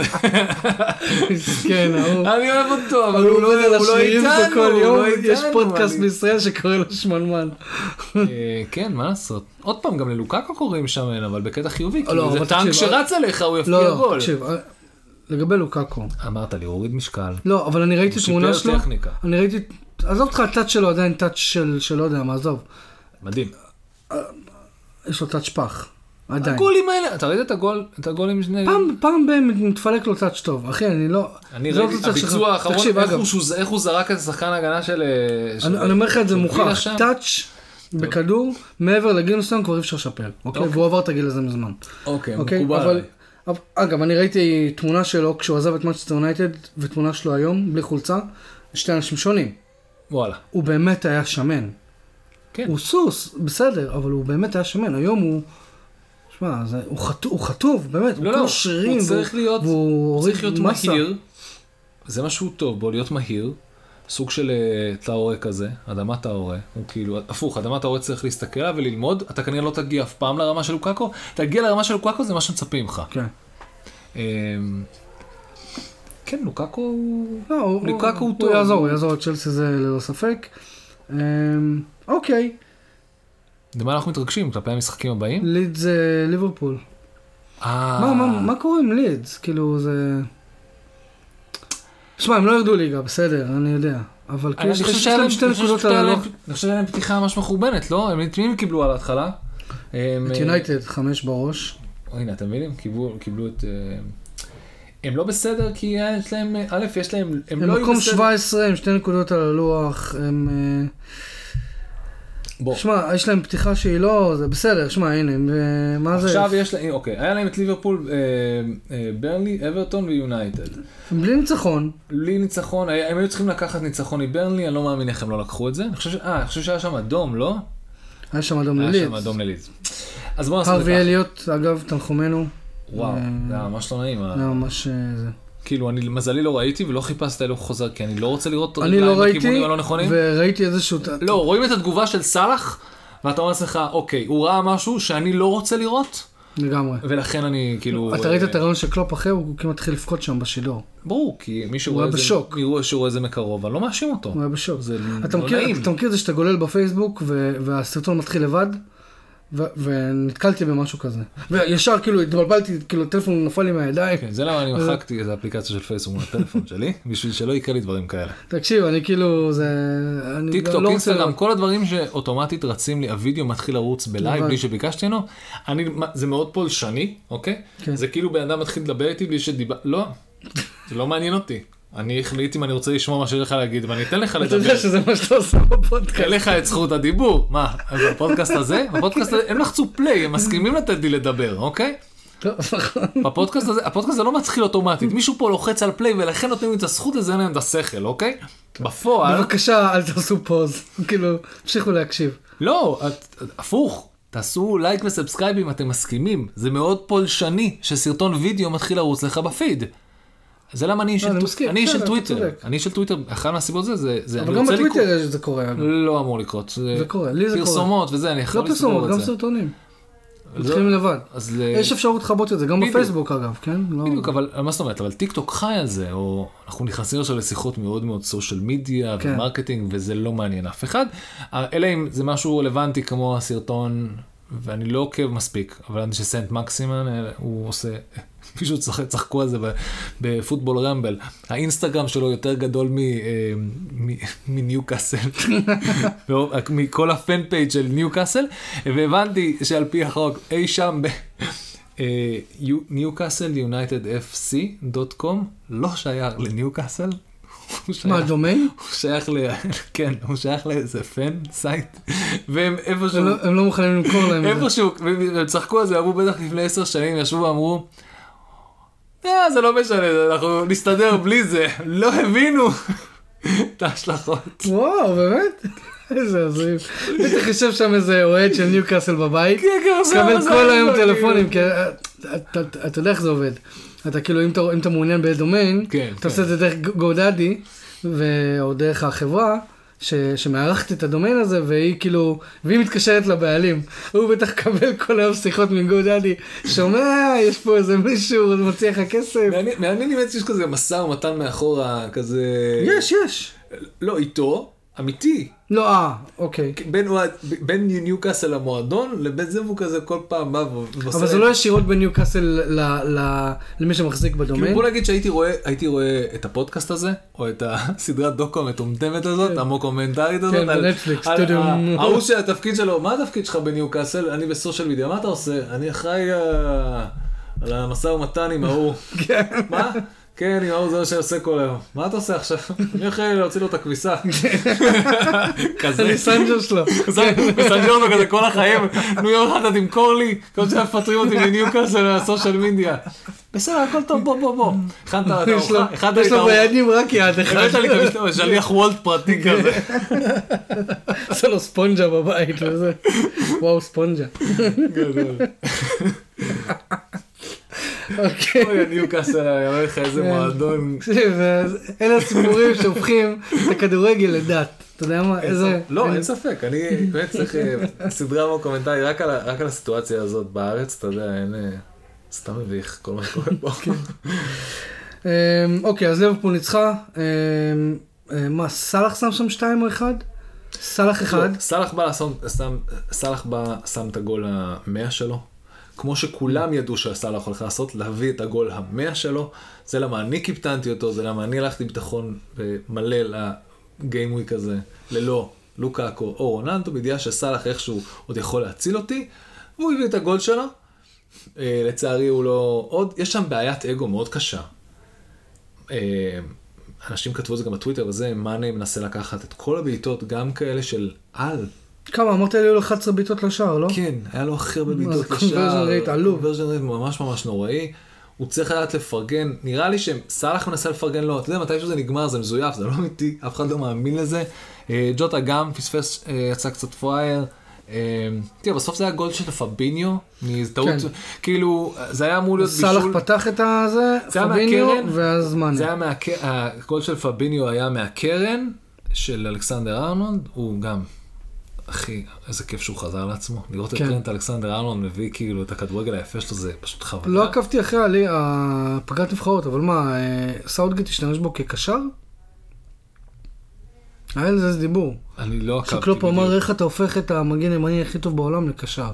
כן, ההוא. אני אוהב אותו, אבל הוא לא יודע הוא לא זה איתנו, לא יש איתנו, פודקאסט בישראל שקורא לו שמנמן. אה, כן, מה לעשות? עוד פעם, גם ללוקקו קוראים שמן, אבל בקטע חיובי, לא, כאילו זה טנק שרץ עליך, הוא יפקיע לא, לא, גול. אה, לגבי לוקאקו. אמרת לי, הוריד משקל. לא, אבל אני ראיתי תמונה שיפר שלו, טכניקה. אני ראיתי, עזוב אותך, הטאץ' שלו עדיין טאץ' של, של לא יודע מה, עזוב. מדהים. יש לו טאץ' פח, עדיין. הגולים האלה, אתה ראית את הגול, את הגולים שני... פעם, פעם ב- מתפלק לו טאץ' טוב, אחי, אני לא... אני לא ראיתי, שלך. הביצוע האחרון, תקשיב, איך אגב, הוא שוז- איך הוא זרק את השחקן ההגנה של... אני אני אומר לך את זה מוכח. טאץ' בכדור, מעבר לגיל מסוים כבר אי אפשר לשפר, אוקיי? אוקיי. והוא עבר את הגיל הזה מזמן. אוקיי, אוקיי, מקובל. אגב, אני ראיתי תמונה שלו כשהוא עזב את מנצ'סטר יונייטד, ותמונה שלו היום, בלי חולצה, שתי אנשים שונים. וואלה. הוא באמת היה שמן. כן. הוא סוס, בסדר, אבל הוא באמת היה שמן. היום הוא... שמע, זה- הוא חטוב, הוא חטוב, באמת, הוא לא, כמו לא, שרירים. הוא צריך להיות, הוא צריך להיות מסה. מהיר. זה מה שהוא טוב בו, להיות מהיר. סוג של אה, טאורה כזה, אדמת טאורה, הוא כאילו, הפוך, אדמת טאורה צריך להסתכל עליו וללמוד, אתה כנראה לא תגיע אף פעם לרמה של לוקאקו, תגיע לרמה של לוקאקו זה מה שמצפים לך. כן. אמ, כן, לוקאקו הוא... לא, הוא, לוקאקו הוא טוב. הוא יעזור, הוא יעזור לצ'לסי זה ללא ספק. אמ, אוקיי, למה אנחנו מתרגשים? כלפי המשחקים הבאים? לידס זה ליברפול. אה, מה, מה, מה קורה עם לידס? כאילו זה... שמע, הם לא ירדו ליגה, בסדר, אני יודע. אבל כאילו אני חושב שהיה להם שתי נקודות על הלוח. אני חושב שהיה להם פתיחה ממש מחורבנת, לא? הם את מי הם קיבלו על ההתחלה? הם, את אה, יונייטד, חמש בראש. הנה, אתם מבינים? קיבלו, את... אה, הם לא בסדר כי יש להם, א', יש להם, הם הם לא היו מקום בסדר. 17 עם שתי נקודות על הלוח. הם... אה, בוא, שמע, יש להם פתיחה שהיא לא... זה בסדר, שמע, הנה, אה, מה זה? עכשיו יש להם, אוקיי, היה להם את ליברפול, אה, אה, ברנלי, אברטון ויונייטד. בלי ניצחון. בלי ניצחון, היה- הם היו צריכים לקחת ניצחון מברנלי, אני לא מאמין איך הם לא לקחו את זה. אני חושב ש... אה, אני חושב שהיה שם אדום, לא? היה שם אדום היה ללידס. שם אדום ללידס. אז בוא נעשה את זה אליוט, אגב, תנחומינו. ככה. וואו, אה, זה היה ממש לא נעים. זה היה ממש... כאילו, אני למזלי לא ראיתי ולא חיפשתי איך הוא חוזר, כי אני לא רוצה לראות אני לא ראיתי, בכיוונים הלא נכונים. וראיתי איזשהו... לא, רואים את התגובה של סאלח, ואתה אומר לעצמך, אוקיי, הוא ראה משהו שאני לא רוצה לראות, לגמרי. ולכן אני כאילו... אתה ראית אה, את הרעיון של קלופ אחרי, הוא כמעט התחיל לבכות שם בשידור. ברור, כי מי שרואה את זה. מי רואה שרואה את זה מקרוב, אני לא מאשים אותו. הוא היה בשוק. זה לא נעים. אתה מכיר את זה שאתה גולל בפייסבוק והסרטון מתחיל לבד? ו- ונתקלתי במשהו כזה. וישר כאילו התבלבלתי, כאילו הטלפון נפל לי מהידיים. כן, זה למה אני מחקתי את האפליקציה של פייסבוק מהטלפון שלי, בשביל שלא יקרה לי דברים כאלה. תקשיב, אני כאילו, זה... טיק לא טוק, אינסטגרם. כל הדברים שאוטומטית רצים לי, הוידאו מתחיל לרוץ ב live לבד. בלי שביקשתי ממנו, זה מאוד פולשני, אוקיי? כן. זה כאילו בן אדם מתחיל לדבר איתי בלי שדיבר, לא, זה לא מעניין אותי. אני אחליט אם אני רוצה לשמוע מה שיש לך להגיד, ואני אתן לך אתה לדבר. יודע שזה מה שאתה עושה בפודקאסט. תן לך את זכות הדיבור. מה, בפודקאסט הזה? בפודקאסט הזה, הם לחצו play, הם מסכימים לתת לי לדבר, אוקיי? לא, נכון. בפודקאסט הזה, הפודקאסט הזה לא מתחיל אוטומטית, מישהו פה לוחץ על play ולכן נותנים לי את הזכות לזה, אין להם את השכל, אוקיי? בפועל, בבקשה, אל תעשו pause. כאילו, תמשיכו להקשיב. לא, הפוך. תעשו like ו subscribe אם אתם מסכימים, זה מאוד פולשני שסרטון וידאו מתחיל לרוץ לך בפיד. זה למה אני לא, של, טוויטר. אני של טוויטר, אחת מהסיבות זה, זה, זה אבל גם בטוויטר זה קורה. לא אמור לקרות, זה קורה, לי זה קורה. פרסומות וזה, אני יכול לא לסגור פרסומות, את גם זה. סרטונים. לא- מתחילים לבד. ל- יש אפשרות לכבות את זה, גם. בפייסבוק אגב, כן? לא- בדיוק, אבל מה זאת אומרת, אבל טיק טוק חי על זה, או אנחנו נכנסים עכשיו לשיחות מאוד מאוד social media כן. ו marketing, וזה לא מעניין אף אחד, אלא אם זה משהו רלוונטי כמו הסרטון, ואני לא עוקב מספיק, אבל אני שסנט מקסימן, אה, הוא עושה, מישהו צחק, צחקו על זה בפוטבול רמבל, האינסטגרם שלו יותר גדול אה, מניו קאסל, מכל ה fan page של ניו קאסל, והבנתי שעל פי החוק, אי שם ב... ניוקאסל יונייטד fc.com לא שייך לניוקאסל. הוא מה, דומיין? הוא שייך ל... כן, הוא שייך לאיזה fan site, והם איפשהו, הם לא- הם לא מוכנים למכור להם. את זה. איפשהו, והם צחקו על זה, אמרו בטח לפני עשר שנים, ישבו ואמרו, אה, זה לא משנה, אנחנו נסתדר בלי זה, לא הבינו את ההשלכות. וואו, באמת? איזה הזויים. בטח יושב שם איזה אוהד של ניוקאסל בבית. כן, כן, זה- מקבל כל היום זה- טלפונים, כי אה, אתה- יודע איך זה עובד. אתה כאילו, אם אתה- מעוניין בדומיין, כן, אתה עושה את זה דרך גודאדי, או דרך החברה. ש- שמארחת את הדומיין הזה והיא כאילו, והיא מתקשרת לבעלים. הוא בטח מקבל כל היום שיחות מגודאדי, שומע, יש פה איזה מישהו, מציע לך כסף. מעניין אם יש כזה משא ומתן מאחורה, כזה... יש, יש. לא, איתו, אמיתי. לא, אה, אוקיי. בין אוהד- בין ניוקאסל למועדון, לבין זה והוא כזה כל פעם בא ועושה... אבל זה לא ישירות בין ניוקאסל ל- ל- למי שמחזיק כאילו בדומיין. בוא נגיד שהייתי רואה, הייתי רואה את הפודקאסט הזה, או את הסדרת דוקו המטומטמת הזאת, המוקומנטרית הזאת, כן, בנטפליקס, ההוא שהתפקיד שלו, מה התפקיד שלך בניוקאסל? אני ב social media, מה אתה עושה? אני אחראי אה, על המשא ומתן עם ההוא. כן. מה? כן, עם ההוא זה מה שעושה כל היום. מה אתה עושה עכשיו? אני אחראי להוציא לו את הכביסה. כזה. אני messenger שלו. מסנג'ר אותו כזה כל החיים, נו יום אחד אתה תמכור לי, כל שעה מפטרים אותי מניוקאסל מהסושיאל מדיה. בסדר, הכל טוב, בוא בוא בוא. הכנת את הארוחה, יש לו. בידים רק יד אחד. הבאת לי את שליח וולט פרטי כזה. עושה לו ספונג'ה בבית וזה. וואו, ספונג'ה. גדול. אוקיי. אוי, הניוקאסל, אני אומר לך איזה כן. מועדון. תקשיב, אלה הסיפורים שהופכים את הכדורגל לדת. אתה יודע מה? איזה... לא, אין ספק, אני באמת צריך אה, סדרה בקומנטרי רק על הסיטואציה הזאת בארץ, אתה יודע, אין... אה, סתם מביך כל מה שקורה פה. אמ, אוקיי, אז ליברפול ניצחה. אמ, אה, מה, סאלח שם שם שתיים או אחד? סאלח אחד. לא, סאלח בא, שם את הגול המאה שלו. כמו שכולם ידעו שסאלח הולך לעשות, להביא את הגול המאה שלו. זה למה אני קיפטנתי אותו, זה למה אני הלכתי ביטחון מלא לגיימוויק הזה, ללא לוקאקו או רונלדו, בידיעה שסאלח איכשהו עוד יכול להציל אותי, והוא הביא את הגול שלו. אה, לצערי הוא לא עוד, יש שם בעיית אגו מאוד קשה. אה, אנשים כתבו את זה גם בטוויטר וזה, מאנה מנסה לקחת את כל הבעיטות, גם כאלה של על. כמה? אמרת לי היו לו 11 בעיטות לשער, לא? כן, היה לו הכי הרבה בעיטות זה conversion rate עלוב. קונברז'ן רייט ממש ממש נוראי. הוא צריך לדעת לפרגן, נראה לי שסאלח מנסה לפרגן לו, אתה יודע, מתי שזה נגמר זה מזויף, זה לא אמיתי, אף אחד לא מאמין לזה. אה, ג'וטה גם פספס, אה, יצא קצת פראייר. אה, תראה, בסוף זה היה גול של פביניו, מאיזה טעות, כן. כאילו, זה היה אמור להיות סאלח בישול. פתח את הזה, זה פביניו, מהקרן? ואז זה מאנה. היה מהק... הגול של פביניו היה מהקרן של אלכסנדר ארנולד, הוא גם, אחי, איזה כיף שהוא חזר לעצמו. לראות את כן. טרנט אלכסנדר ארנולד מביא כאילו את הכדורגל היפה שלו, זה פשוט חוויה. לא עקבתי אחרי הלי- הפגרת נבחרות, אבל מה, אה, סאוטגייט השתמש בו כקשר? היה על זה איזה דיבור. אני לא עקבתי שקלופ אמר בדיוק. איך אתה הופך את המגן הימני הכי טוב בעולם לקשר.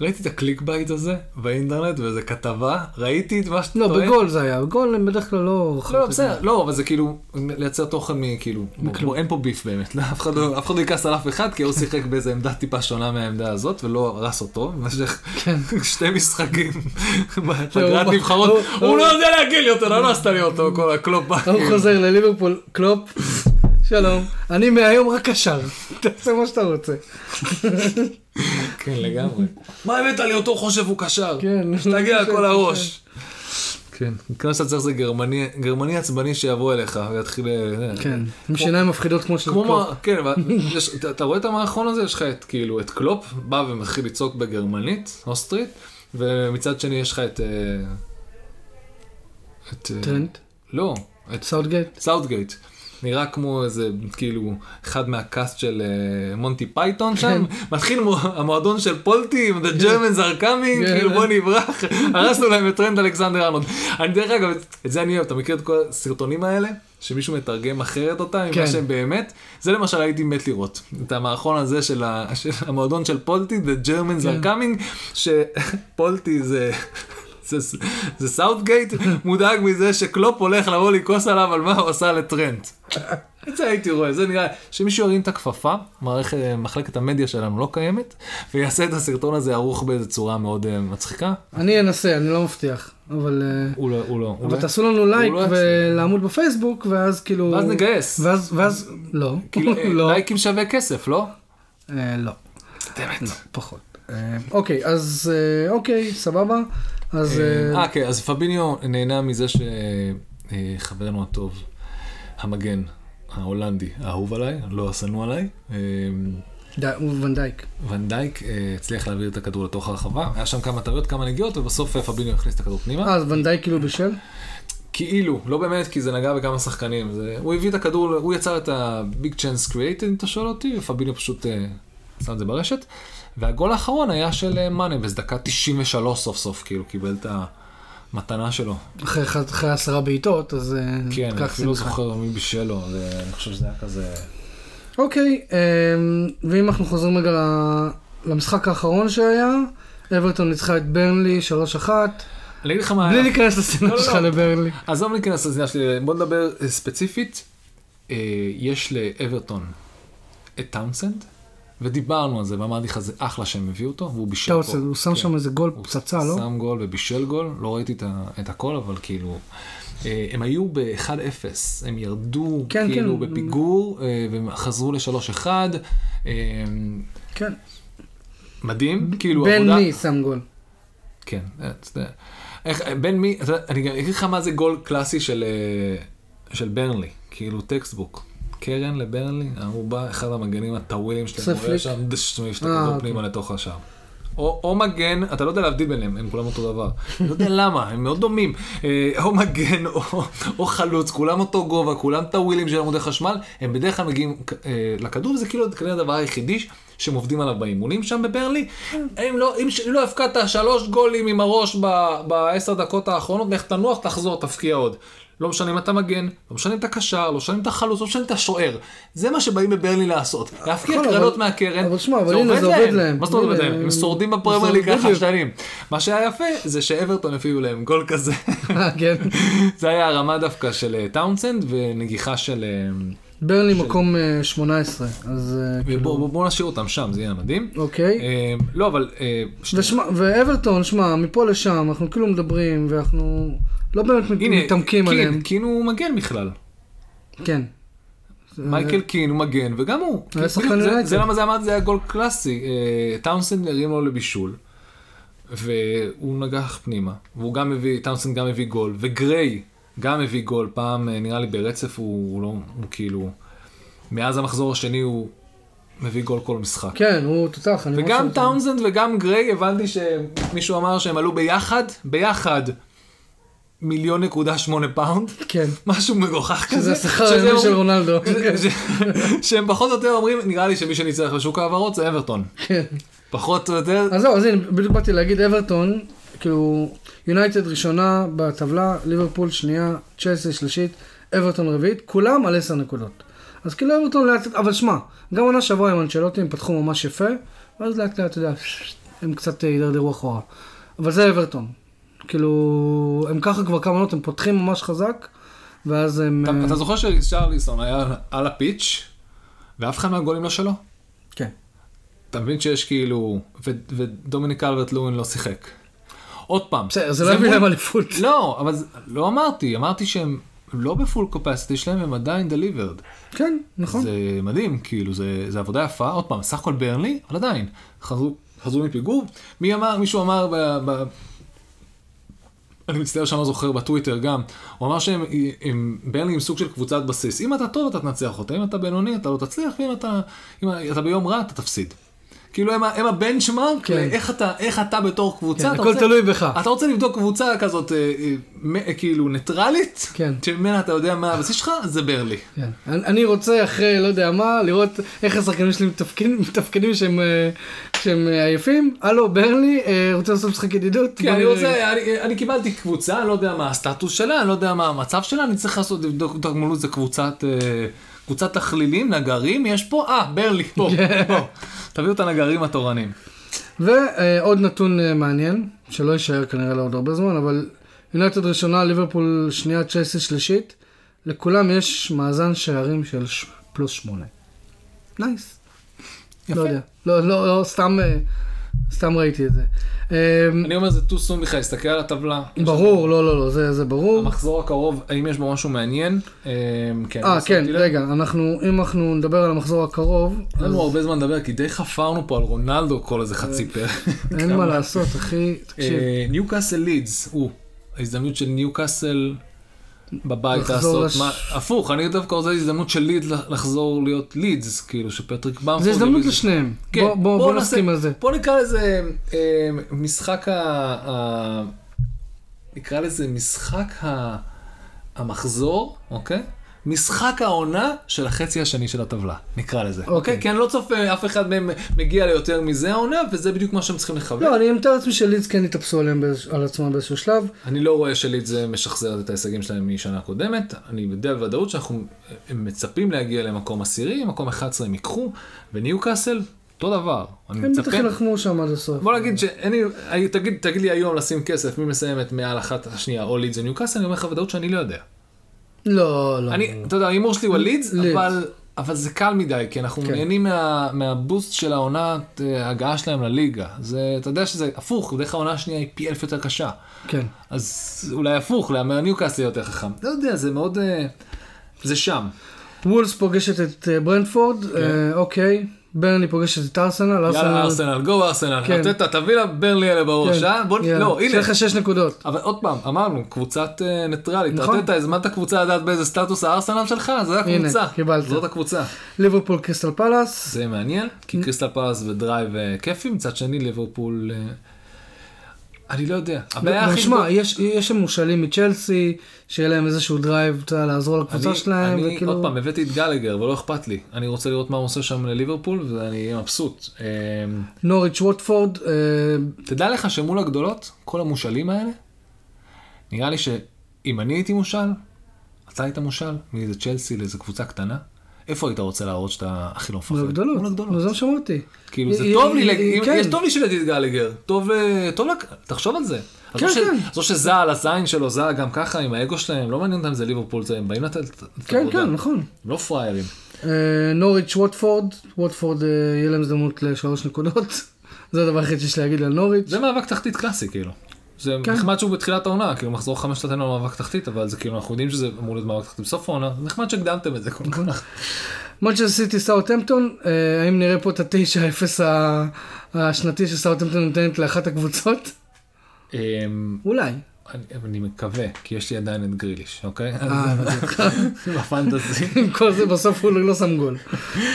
ראיתי את ה click bait הזה באינטרנט ואיזה כתבה, ראיתי את מה שאתה לא, טוען. בגול זה היה, בגול הם בדרך כלל לא... לא, בסדר, לא, אבל זה כאילו, לייצר תוכן מכאילו, בוא, אין פה beef באמת, לא, אף אחד לא אף אחד לא יכעס על אף אחד, כי הוא שיחק באיזה עמדה טיפה שונה מהעמדה הזאת, ולא הרס אותו, במשך כן. שתי משחקים בפגרת נבחרות, הוא- לא יודע להגיע לי אותו, לא עשתה לי אותו, כל הקלופ הוא. חוזר לליברפול, קלופ, שלום, אני מהיום רק קשר, תעשה מה שאתה רוצה. כן, לגמרי. מה הבאת לי אותו חושב הוא קשר? כן. שתגיע כל הראש. כן, כמה שאתה צריך זה גרמני, גרמני עצבני שיבוא אליך ויתחיל... אה, כן, עם שיניים מפחידות כמו של כמו קלופ. מה, כן, אבל יש- אתה- רואה את המערכון הזה? יש לך את כאילו את קלופ, בא ומתחיל לצעוק בגרמנית, אוסטרית, ומצד שני יש לך את... אה, את... אה, טרנט, לא, את סאוטגייט. סאוטגייט. נראה כמו איזה, כאילו, אחד מה cast של אה, מונטי פייתון שם, מתחיל מו- המועדון של פולטי, The Germans are coming, כן. כאילו בוא נברח, הרסנו להם את טרנט אלכסנדר ארנולד. אני דרך אגב, את- זה אני אוהב, אתה מכיר את כל הסרטונים האלה? שמישהו מתרגם אחרת אותם ממה כן. שהם באמת, זה למשל הייתי מת לראות, את המערכון הזה של, המלון של פולטי, The Germans are כן. coming, שפולטי זה, זה- זה סאוטגייט מודאג מזה שקלופ הולך לבוא לכעוס עליו על מה הוא עשה לטרנט. את זה הייתי רואה, זה נראה, שמישהו ירים את הכפפה, מערכת, מחלקת המדיה שלנו לא קיימת, ויעשה את הסרטון הזה ערוך באיזה צורה מאוד אה, מצחיקה. אני אנסה, אני לא מבטיח, אבל... אה, הוא לא, הוא לא, אבל לא- תעשו לנו לייק לא. ולעמוד בפייסבוק, ואז כאילו... ואז נגייס. ואז, ואז, לא. כאילו, אה, לא. לייקים שווה כסף, לא? אה, לא. באמת. לא, פחות. אה, אוקיי, אז אה, אוקיי, סבבה. אז... אה, אה, כן, אז פביניו נהנה מזה שחברנו הטוב, המגן ההולנדי, האהוב עליי, לא השנוא עליי, אה, הוא ונדייק. ונדייק אה, הצליח להעביר את הכדור לתוך הרחבה, היה שם כמה טעויות, כמה נגיעות, ובסוף אה, פביניו הכניס את הכדור פנימה. אה, אז ונדייק כאילו בשל? כאילו, לא באמת, כי זה נגע בכמה שחקנים. זה, הוא הביא את הכדור, הוא יצר את ה-big chance created, אם אתה שואל אותי, ופביניו פשוט אה, שם את זה ברשת. והגול האחרון היה של אה, מאנה, באיזה דקה 93 סוף סוף, כאילו, קיבל את המתנה שלו. אחרי אחרי עשרה בעיטות, אז אה, כן, אני אפילו. זוכר מי בישל לו, זה- אני חושב שזה היה כזה... אוקיי, אה, ואם אנחנו חוזרים רגע למשחק האחרון שהיה, אברטון ניצחה את ברנלי 3-1, אני אגיד לך מה בלי. להיכנס לסצנה לא, שלך לא. לברנלי. עזוב להיכנס לזינה שלי, בוא נדבר אה, ספציפית. אה, יש לאברטון את טאונסנד, ודיברנו על זה, ואמרתי לך, זה אחלה שהם הביאו אותו, והוא בישל. רוצה, הוא שם כן. שם איזה גול הוא פצצה, לא? שם גול ובישל גול, לא ראיתי את, הכל, אבל כאילו, אה, הם היו ב-1-0, הם ירדו כן, כאילו כן. בפיגור, אה, וחזרו ל-3-1, אה, כן. מדהים, כאילו, בן עבודה... מי שם גול. כן, אתה יודע. איך, בין מי, אני גם אגיד לך מה זה גול קלאסי של, של ברנלי, כאילו textbook. קרן לברנלי, הוא בא, אחד המגנים הטאווילים שלהם, הוא עולה flick. שם, דש, את אה, אוקיי. פנימה לתוך השער. או, או מגן, אתה לא יודע להבדיל ביניהם, הם כולם אותו דבר. לא יודע למה, הם מאוד דומים. אה, או מגן או, או חלוץ, כולם אותו גובה, כולם טאווילים של עמודי חשמל, הם בדרך כלל מגיעים אה, לכדור, וזה כאילו כנראה הדבר היחידי שהם עובדים עליו באימונים שם בברנלי. אם לא, אם אם לא הבקעת שלוש גולים עם הראש בעשר דקות האחרונות, לך תנוח, תחזור, תבקיע עוד. לא משנה אם אתה מגן, לא משנה אם אתה קשר, לא משנה אם אתה חלוץ, לא משנה אם אתה שוער. זה מה שבאים בברנלי לעשות. להבקיע קרנות מהקרן. אבל שמע, אבל הנה, זה עובד להם. מה זאת אומרת להם? הם שורדים בפרמייר שורדים, ליג ככה בדיוק. שנים. מה שהיה יפה זה שאברטון הביאו להם גול כזה. כן. זה היה הרמה דווקא של אה, טאונסנד ונגיחה של... אה, ברנלי מקום אה, 18, אז אה, ובוא כאילו, בוא- נשאיר אותם שם, זה יהיה מדהים. אוקיי. אה, לא, אבל... אה. ושמע, ואברטון, שמע, מפה לשם, אנחנו כאילו מדברים, ואנחנו לא באמת הנה, מתעמקים קין, עליהם. קין הוא מגן בכלל. כן. מייקל קין הוא מגן, וגם הוא. שחקן בדיוק, זה- למה זה אמרתי, זה היה גול קלאסי. אה, טאונסנד הרים לו לבישול, והוא נגח פנימה. והוא גם הביא, טאונסנד גם הביא גול, וגריי גם הביא גול, פעם אה, נראה לי ברצף הוא לא, הוא כאילו, מאז המחזור השני הוא מביא גול כל משחק. כן, הוא תותח. וגם. טאונסנד וגם גריי, הבנתי שמישהו אמר שהם עלו ביחד, ביחד, מיליון נקודה שמונה פאונד. כן. משהו מגוחך כזה. שזה השכר שזה היומי של רונלדו. ש- שהם פחות או יותר אומרים, נראה לי שמי שניצח בשוק ההעברות זה אברטון. כן. פחות או יותר, אז זהו, אז הנה, בדיוק באתי להגיד אברטון, כאילו, יונייטד ראשונה בטבלה, ליברפול שנייה, צ'לסי שלישית, אברטון רביעית, כולם על 10 נקודות. אז כאילו אברטון לאט, אבל שמע, גם עונה שעברה עם אנצ'לוטי הם פתחו ממש יפה, ואז לאט לאט, אתה יודע, הם קצת אה, הידרדרו אחורה. אבל זה אברטון. כאילו, הם ככה כבר כמה עונות, הם פותחים ממש חזק, ואז הם... אתה אה, אתה זוכר ששרליסון היה על הפיץ' ואף אחד מהגולים לא שלו? כן. אתה מבין שיש כאילו, ו- ודומיניק אלברט לואין לא שיחק. עוד פעם. בסדר, זה לא הביא להם אליפות. לא, אבל לא אמרתי, אמרתי שהם לא בפול קופסיטי שלהם, הם עדיין דליברד. כן, נכון. זה מדהים, כאילו, זה, זה עבודה יפה. עוד פעם, סך הכל ברנלי, אבל עדיין, חזרו, חזרו מפיגור. מי אמר, מישהו אמר ב... ב אני מצטער שאני לא זוכר בטוויטר גם, הוא אמר שהם הם, ברנלי עם סוג של קבוצת בסיס. אם אתה טוב אתה תנצח אותה, אם אתה בינוני אתה לא תצליח, ואם אתה, אם אתה ביום רע אתה תפסיד. כאילו הם, הם הבנצ'מארק כן. לאיך אתה, איך אתה בתור קבוצה, כן, אתה הכל רוצה- תלוי בך. אתה רוצה לבדוק קבוצה כזאת, אה, אה, מ- כאילו ניטרלית, כן. שממנה אתה יודע מה הבסיס שלך, זה ברלי. כן. אני אני רוצה אחרי, לא יודע מה, לראות איך השחקנים שלי מתפקדים, מתפקדים שהם, אה, שהם אה, עייפים. הלו, ברלי, אה, רוצה לעשות משחק ידידות? כן, אני. רוצה, אני, אני קיבלתי קבוצה, אני לא יודע מה הסטטוס שלה, אני לא יודע מה המצב שלה, אני צריך לעשות, לבדוק אותה מול איזה קבוצת, אה, קבוצת תכלילים, נגרים, יש פה, אה, ברנלי, בוא, בוא, תביאו את הנגרים התורנים. ועוד נתון אה, מעניין, שלא יישאר כנראה לעוד הרבה זמן, אבל יונייטד ראשונה, ליברפול שנייה, צ'לסי שלישית, לכולם יש מאזן שערים של. פלוס שמונה. nice. יפה. לא יודע. לא, לא, לא, סתם, אה, סתם ראיתי את זה. אה, אני אומר זה too soon בכלל, להסתכל על הטבלה. ברור, לא, לא, לא, זה, זה ברור. המחזור הקרוב, האם יש בו משהו מעניין? אה, כן. אה, כן. רגע, אנחנו, אם אנחנו נדבר על המחזור הקרוב, אין לנו הרבה זמן לדבר, כי די חפרנו פה על רונלדו כל איזה חצי פרק. אין מה לעשות, אחי, תקשיב. אה, ניוקאסל לידס, הוא, ההזדמנות של ניוקאסל בבית לעשות, לש- מה- הפוך, אני דווקא רוצה הזדמנות של לידס לחזור להיות לידס, כאילו שפטריק במפורד. זה הזדמנות לשניהם. כן, בוא- בוא בוא נסכים על זה. בוא נקרא לזה אה, משחק ה... ה... נקרא לזה משחק ה... המחזור, אוקיי? משחק העונה של החצי השני של הטבלה, נקרא לזה. אוקיי. אוקיי? כי אני לא צופה אף אחד מהם מגיע ליותר מזה העונה, וזה בדיוק מה שהם צריכים לכוון. לא, אני מתאר לעצמי שלידס כן יתאפסו עליהם באיז- על עצמם באיזשהו שלב. אני לא רואה שלידס משחזרת את ההישגים שלהם משנה קודמת, אני יודע בוודאות שאנחנו הם מצפים להגיע למקום עשירי, מקום 11 הם ייקחו, וניוקאסל, אותו דבר. אני הם בטח מצפה, יילחמו שם עד הסוף. בוא נגיד שאין לי, תגיד, תגיד לי היום לשים כסף, מי מסיימת מעל אחת השנייה, או לידס או ניוקאסל, אני אומר לך בוודאות שאני לא יודע. לא, לא. אני, אתה יודע, ההימור שלי הוא על לידס, לידס. אבל, אבל זה קל מדי, כי אנחנו כן. נהנים מה, מהבוסט של העונת אה, הגעה שלהם לליגה. זה, אתה יודע שזה הפוך, בדרך כלל העונה השנייה היא פי אלף יותר קשה. כן. אז אולי הפוך, להמר ניוקאסל יותר חכם. לא יודע, זה מאוד... אה, זה שם. וולס פוגשת את אה, ברנטפורד, אה, אוקיי. ברנלי פוגשת את ארסנל. כן. יאללה ארסנל, go ארסנל. כן. נתת, תביא לברנלי האלה בראש, כן, אה? בוא, יאללה. לא, שיהיה הנה. לך שש נקודות. אבל עוד פעם, אמרנו, קבוצת אה, ניטרלית. נכון. ארטטה, הזמנת קבוצה לדעת באיזה סטטוס הארסנל שלך? זה הנה, הקבוצה. קיבלת. זאת הקבוצה. ליברפול קריסטל פלאס. זה מעניין, כי קריסטל פלאס ודרייב אה, כיפי, מצד שני ליברפול... אה, אני לא יודע. הבעיה הכי שמע, גדולה- יש יש שם מושאלים מצ'לסי, שיהיה להם איזשהו drive, אתה יודע, לעזור לקבוצה שלהם, אני וכאילו... עוד פעם הבאתי את גלגר ולא אכפת לי. אני רוצה לראות מה הוא עושה שם לליברפול ואני אהיה מבסוט. אה, נוריץ' ווטפורד, אה, תדע לך שמול הגדולות, כל המושאלים האלה, נראה לי שאם אני הייתי מושאל, אתה היית מושאל מאיזה צ'לסי לאיזה קבוצה קטנה, איפה היית רוצה להראות שאתה הכי לא מפחד? מול הגדולות. מול הגדולות. זה מה שאמרתי. כאילו זה טוב לי, כן. יש טוב לי שלדתי את גלגר, טוב, אה, טוב, תחשוב על זה. כן, עזוב ש- כן. שזה על הזין שלו, זה גם ככה עם האגו שלהם, לא מעניין אותם אם זה ליברפול, זה- הם באים לתת את כן, העבודה. כן, נכון. הם לא פראיירים. אה, נוריץ' ווטפורד, ווטפורד אה, יהיה להם הזדמנות לשלוש נקודות. זה הדבר היחיד שיש לי להגיד על נוריץ'. זה מאבק תחתית קלאסי כאילו. זה כן. נחמד שהוא בתחילת העונה, כאילו מחזור חמש נתנו מאבק תחתית, אבל זה כאילו אנחנו יודעים שזה אמור להיות מאבק תחתית בסוף העונה, נחמד שהקדמתם את זה כל נכון. כך. מונצ'סטר סיטי סאוטהמפטון, אה, האם נראה פה את התשע אפס השנתי שסאוטהמפטון נותנת לאחת הקבוצות? אמ, אולי. אני מקווה, כי יש לי עדיין את גריליש, אוקיי? אה. בפנטזי. עם כל זה בסוף הוא לא שם גול.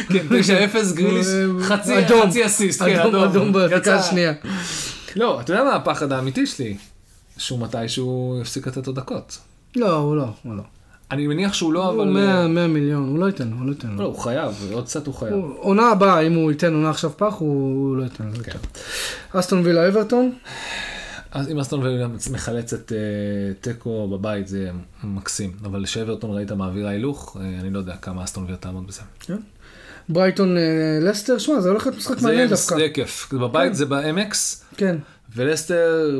כן, 9-0 גריליש, חצי אדום. חצי אסיסט, כן, אדום, אדום בדקה. השנייה. לא, אתה יודע מה הפחד האמיתי שלי? שהוא מתישהו יפסיק לתת לו דקות. לא, הוא לא, הוא לא. אני מניח שהוא לא, הוא אבל... 100 100 מיליון, הוא לא ייתן לו, הוא לא ייתן לא. הוא חייב, עוד קצת הוא חייב. הוא- עונה הבאה, אם הוא ייתן עונה עכשיו פח, הוא הוא לא ייתן לו יותר. אסטון וילה אברטון, אז אם אסטון וילה מחלצת אה, תיקו בבית זה מקסים, אבל כשאברטון ראית מעבירה הילוך, אה, אני לא יודע כמה אסטון וילה תעמוד בזה. ברייטון אה, לסטר, שמע, זה הולך להיות משחק מעניין דווקא. זה כיף, בבית כן. זה ב-MX, כן. ולסטר,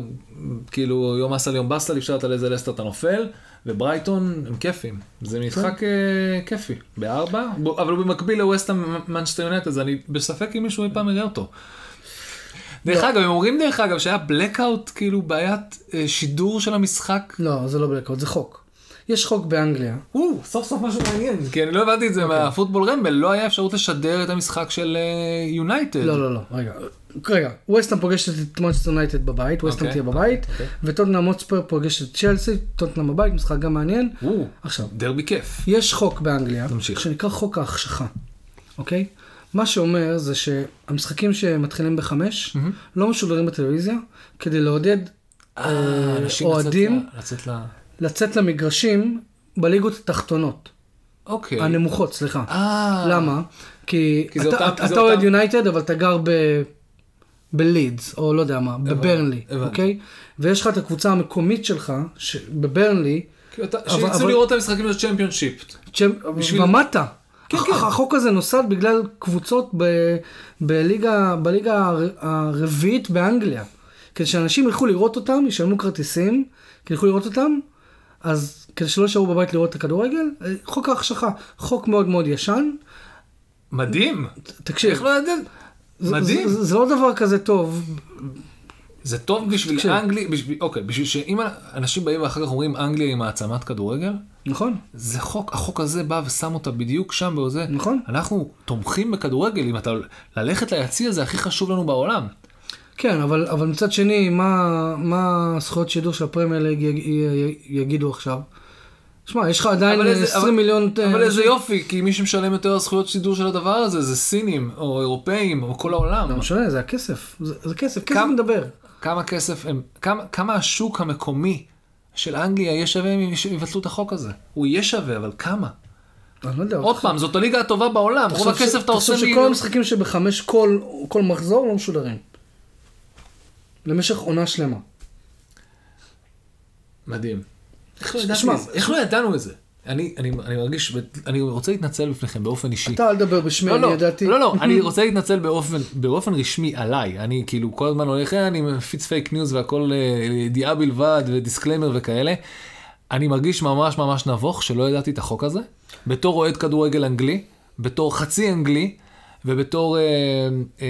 כאילו יום עסל יום בסל, אפשרת לאיזה לסטר אתה נופל, וברייטון הם כיפים. זה משחק כן. אה, כיפי, בארבע, אבל במקביל לווסטהאם מנצ'סטר יונייטד, אז אני בספק אם מישהו אי פעם יראה אותו. דרך לא. אגב, הם אומרים דרך אגב שהיה blackout, כאילו בעיית אה, שידור של המשחק. לא, זה לא blackout, זה חוק. יש חוק באנגליה. או, סוף סוף משהו מעניין. כי אני לא הבנתי את זה אוקיי. מה Football Ramble, לא היה אפשרות לשדר את המשחק של יונייטד. לא, לא, לא, רגע. רגע, ווסטהאם פוגשת את מונצ'סטר יונייטד בבית, ווסטהאם אוקיי, תהיה בבית, אוקיי. וטוטנאם הוטספר פוגשת את צ'לסי, טוטנאם בבית, משחק גם מעניין. או, עכשיו, דרבי כיף. יש חוק באנגליה, תמשיך. שנקרא חוק ההחשכה, אוקיי? מה שאומר זה שהמשחקים שמתחילים בחמש, לא משודרים בטלוויזיה, כדי לעודד אה, אנשים אוהדים לצאת ל- לצאת למגרשים בליגות התחתונות, אוקיי. הנמוכות, סליחה. אה. למה? כי כי אתה- אותם- אתה אוהד יונייטד, אבל אתה גר ב... בלידס, או לא יודע מה, בברנלי. אוקיי? ויש לך את הקבוצה המקומית שלך, ש- בברנלי, שיצאו לראות את המשחקים של צ'מפיונשיפ. ומטה. כן, כן. החוק הזה נוסד בגלל קבוצות ב- בליגה, בליגה הר- הרביעית באנגליה. כדי שאנשים ילכו לראות אותם, ישלמו כרטיסים, ילכו לראות אותם, אז כדי שלא יישארו בבית לראות את הכדורגל, אה, חוק ההחשכה, חוק מאוד מאוד ישן. מדהים. תקשיב, איך לא ידעת? זה- מדהים. זה, זה לא דבר כזה טוב. זה טוב בשביל תקשיב. אנגליה, בשביל, אוקיי, בשביל שאם אנשים באים ואחר כך אומרים אנגליה היא מעצמת כדורגל, נכון, זה חוק, החוק הזה בא ושם אותה בדיוק שם בזה. נכון. אנחנו תומכים בכדורגל, אם אתה ללכת ליציע זה הכי חשוב לנו בעולם. כן, אבל, אבל מצד שני, מה, מה זכויות שידור של הפרמייר ליג יג- י- יגידו עכשיו? שמע, יש לך עדיין אבל איזה- 20 אבל- מיליון... אה, אבל איזה יופי, כי מי שמשלם יותר זכויות שידור של הדבר הזה זה סינים, או אירופאים, או כל העולם. לא משנה, זה הכסף. זה, זה כסף, כסף כמה- מדבר. כמה כסף הם, כמה, כמה השוק המקומי של אנגליה יהיה שווה אם יבטלו את החוק הזה. הוא יהיה שווה, אבל כמה? אני לא יודע. עוד פעם, זאת הליגה הטובה בעולם, רוב הכסף אתה עושה תחשוב. שכל המשחקים שבחמש כל, כל מחזור לא משודרים. למשך עונה שלמה. מדהים. איך לא את? איך לא ידענו את זה? אני, אני, אני מרגיש, אני רוצה להתנצל בפניכם באופן אישי. אתה אל תדבר בשמי, לא, אני לא, ידעתי. לא, לא, אני רוצה להתנצל באופן, באופן רשמי עליי. אני כאילו כל הזמן הולך, "אה, אני מפיץ פייק ניוז והכל אה, ידיעה בלבד ו disclaimer וכאלה. אני מרגיש ממש ממש נבוך שלא ידעתי את החוק הזה. בתור אוהד כדורגל אנגלי, בתור חצי אנגלי, ובתור אה, אה,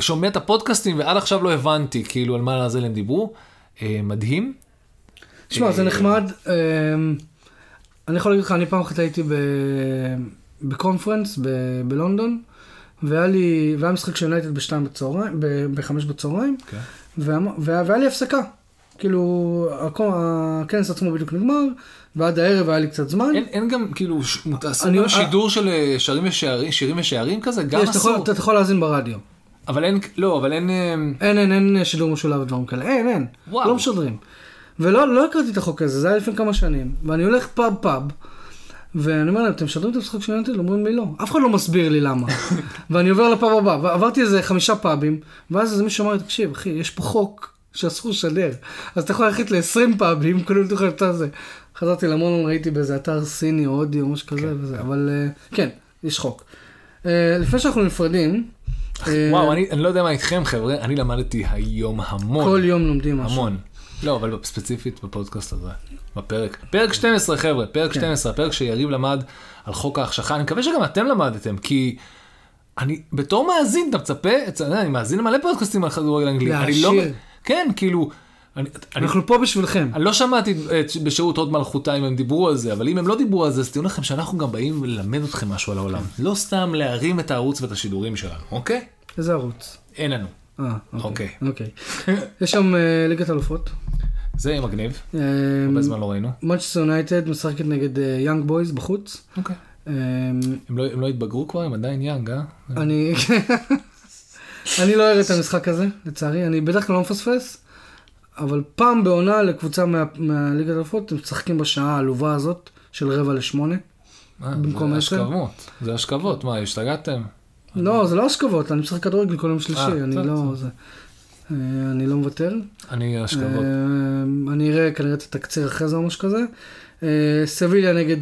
שומע את הפודקאסטים ועד עכשיו לא הבנתי כאילו על מה לעזל הם דיברו. אה, מדהים. שמע, זה אה, נחמד. אמ, אני יכול להגיד לך, אני פעם אחת הייתי ב- בקונפרנס ב- בלונדון, והיה לי, והיה משחק של יונייטד בשתיים בצהריים, ב- בחמש בצהריים, כן. ואמ- והיה והיה לי הפסקה. כאילו, הכל- הכנס עצמו בדיוק נגמר, ועד הערב היה לי קצת זמן. אין, אין גם כאילו ש- עשו אני- גם שידור של אה, שרים ושערים, שירים ושערים כזה? גם יש, אסור. אתה יכול להאזין ברדיו. אבל אין, לא, אבל אין... אה, אין, אין, אין שידור משולב ודברים כאלה, אין, אין, וואו. לא משדרים. ולא לא הכרתי את החוק הזה, זה היה לפני כמה שנים, ואני הולך פאב פאב, ואני אומר להם, אתם משדרים את המשחק של יונטל? אומרים לי לא, אף אחד לא מסביר לי למה. ואני עובר לפאב הבא, ועברתי איזה חמישה פאבים, ואז איזה מישהו אמר לי, תקשיב אחי, יש פה חוק שאסור לשדר, אז אתה יכול ללכת ל-20 פאבים, כולל תוכל את זה. חזרתי למונון, ראיתי באיזה אתר סיני או הודי או משהו כזה, וזה, אבל אה, כן, יש חוק. אה, לפני שאנחנו נפרדים, אה, וואו, אני, אני לא יודע מה איתכם חבר'ה, אני למדתי היום המון. כל יום לומדים משהו. המון. לא, אבל ספציפית בפודקאסט הזה, בפרק. פרק 12 חבר'ה, פרק כן. 12, הפרק שיריב למד על חוק ההחשכה, אני מקווה שגם אתם למדתם, כי אני בתור מאזין, אתה מצפה, אני מאזין למלא פודקאסטים על כדורגל אנגלי. לא, להעשיר. כן, כאילו, אני, אני, אנחנו פה בשבילכם. אני לא שמעתי את בשירות הוד מלכותה אם הם דיברו על זה, אבל אם הם לא דיברו על זה, אז תדעו לכם שאנחנו גם באים ללמד אתכם משהו על העולם. לא סתם להרים את הערוץ ואת השידורים שלנו, אוקיי? איזה ערוץ? אין לנו. אה, אוקיי. אוקיי. יש שם אה, ליגת אלופות. זה יהיה מגניב, אה, הרבה זמן לא ראינו. מנצ'סטר יונייטד משחקת נגד יאנג בויז בחוץ. אוקיי. אה, הם לא, הם לא התבגרו כבר, הם עדיין יאנג, אה? אני אני לא אראה את המשחק הזה, לצערי. אני בדרך כלל לא מפספס, אבל פעם בעונה לקבוצה מה- מהליגת אלופות, הם משחקים בשעה העלובה הזאת של רבע לשמונה. במקום זה עשר? השכבות, זה השכבות, מה, השתגעתם? לא, זה לא השכבות, אני משחק כדורגל כל יום שלישי, אה, אני לא... זה- אה, אני לא מוותר. אני השכבות. אה, אני אראה כנראה את התקציר אחרי זה או משהו כזה. סביליה נגד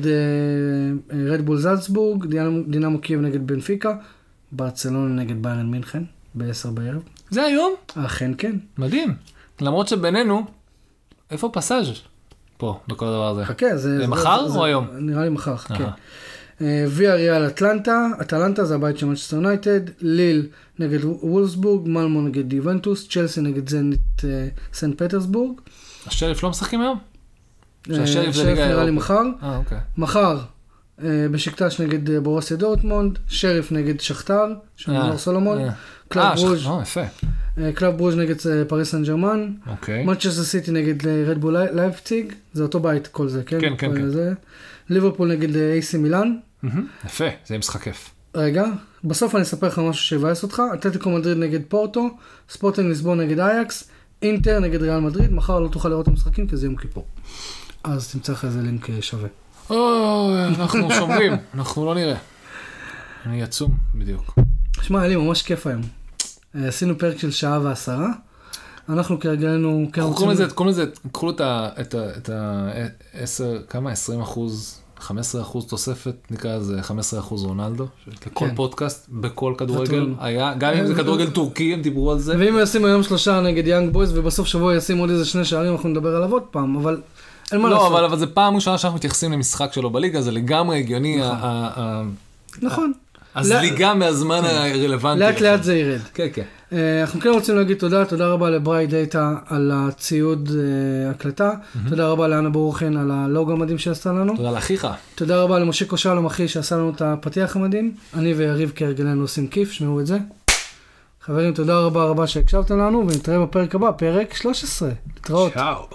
רדבול זלצבורג, דינמו קייב נגד בנפיקה, ברצלונה נגד ביירן מינכן, ב-10 בערב. זה היום? אכן כן. מדהים. למרות שבינינו, איפה פסאז' פה, בכל הדבר הזה? חכה, זה... זה זה- מחר זה- או היום? נראה לי מחר, חכה. אה, ויה ריאל אטלנטה, אטלנטה זה הבית של מנצ'סטר יונייטד, ליל נגד וולסבורג, מלמו נגד יובנטוס, צ'לסי נגד זנית אה, סנט פטרסבורג. השריף לא משחקים היום? אה, ליגה נראה לי. מחר. אה, אוקיי. מחר בשיקטש נגד אה, בורוסיה דורטמונד, שריף נגד שכתר, של אה, מנור סולומון, אה. קלאב אה, ברוז' אה. אה, קלאב נגד אה, פריס סן ג'רמן, אוקיי. מנצ'סטר סיטי נגד רדבול לייפציג, זה אותו בית כל זה, כן? כן, כן, כן. זה. ליברפול נגד AC מילאן. יפה, זה יהיה משחק כיף. רגע, בסוף אני אספר לך משהו שיבאס אותך, אתלטיקו מדריד נגד פורטו, ספורטינג ליסבון נגד אייקס, אינטר נגד ריאל מדריד, מחר לא תוכל לראות את המשחקים כי זה יום כיפור. אז תמצא לך איזה לינק אה, שווה. אוי, אנחנו שומרים, אנחנו לא נראה. אני עצום, בדיוק. שמע, היה לי ממש כיף היום. אה, עשינו פרק של שעה ועשרה. אנחנו כרגלנו, כן קחו רוצים... לזה, קחו לזה, קחו את ה... את ה... את ה... עשר, כמה? 20 אחוז 15% תוספת, נקרא לזה 15% רונלדו, לכל כן. פודקאסט, בכל כדורגל. היה, גם אם זה כדורגל טורקי, הם דיברו על זה. ואם ישים היום שלושה נגד יאנג בויז, ובסוף שבוע ישים עוד איזה שני שערים, אנחנו נדבר עליו עוד פעם, אבל אין מה לא, לעשות. אבל, אבל זה פעם ראשונה שאנחנו מתייחסים למשחק שלו בליגה, זה לגמרי הגיוני, נכון. נכון. הזליגה מהזמן הרלוונטי. לאט לאט זה ירד. כן, כן. אה, אנחנו כן רוצים להגיד תודה, תודה רבה ל Bright Data על הציוד אה, הקלטה, תודה רבה לאנה ברוכן על הלוגו המדהים שעשתה לנו, תודה לאחיך. תודה רבה למשה קושלום אחי שעשה לנו את הפתיח המדהים, אני ויריב כהרגלנו עושים כיף, שמעו את זה. חברים, תודה רבה רבה שהקשבתם לנו, ונתראה בפרק הבא, פרק 13. להתראות. צ'או.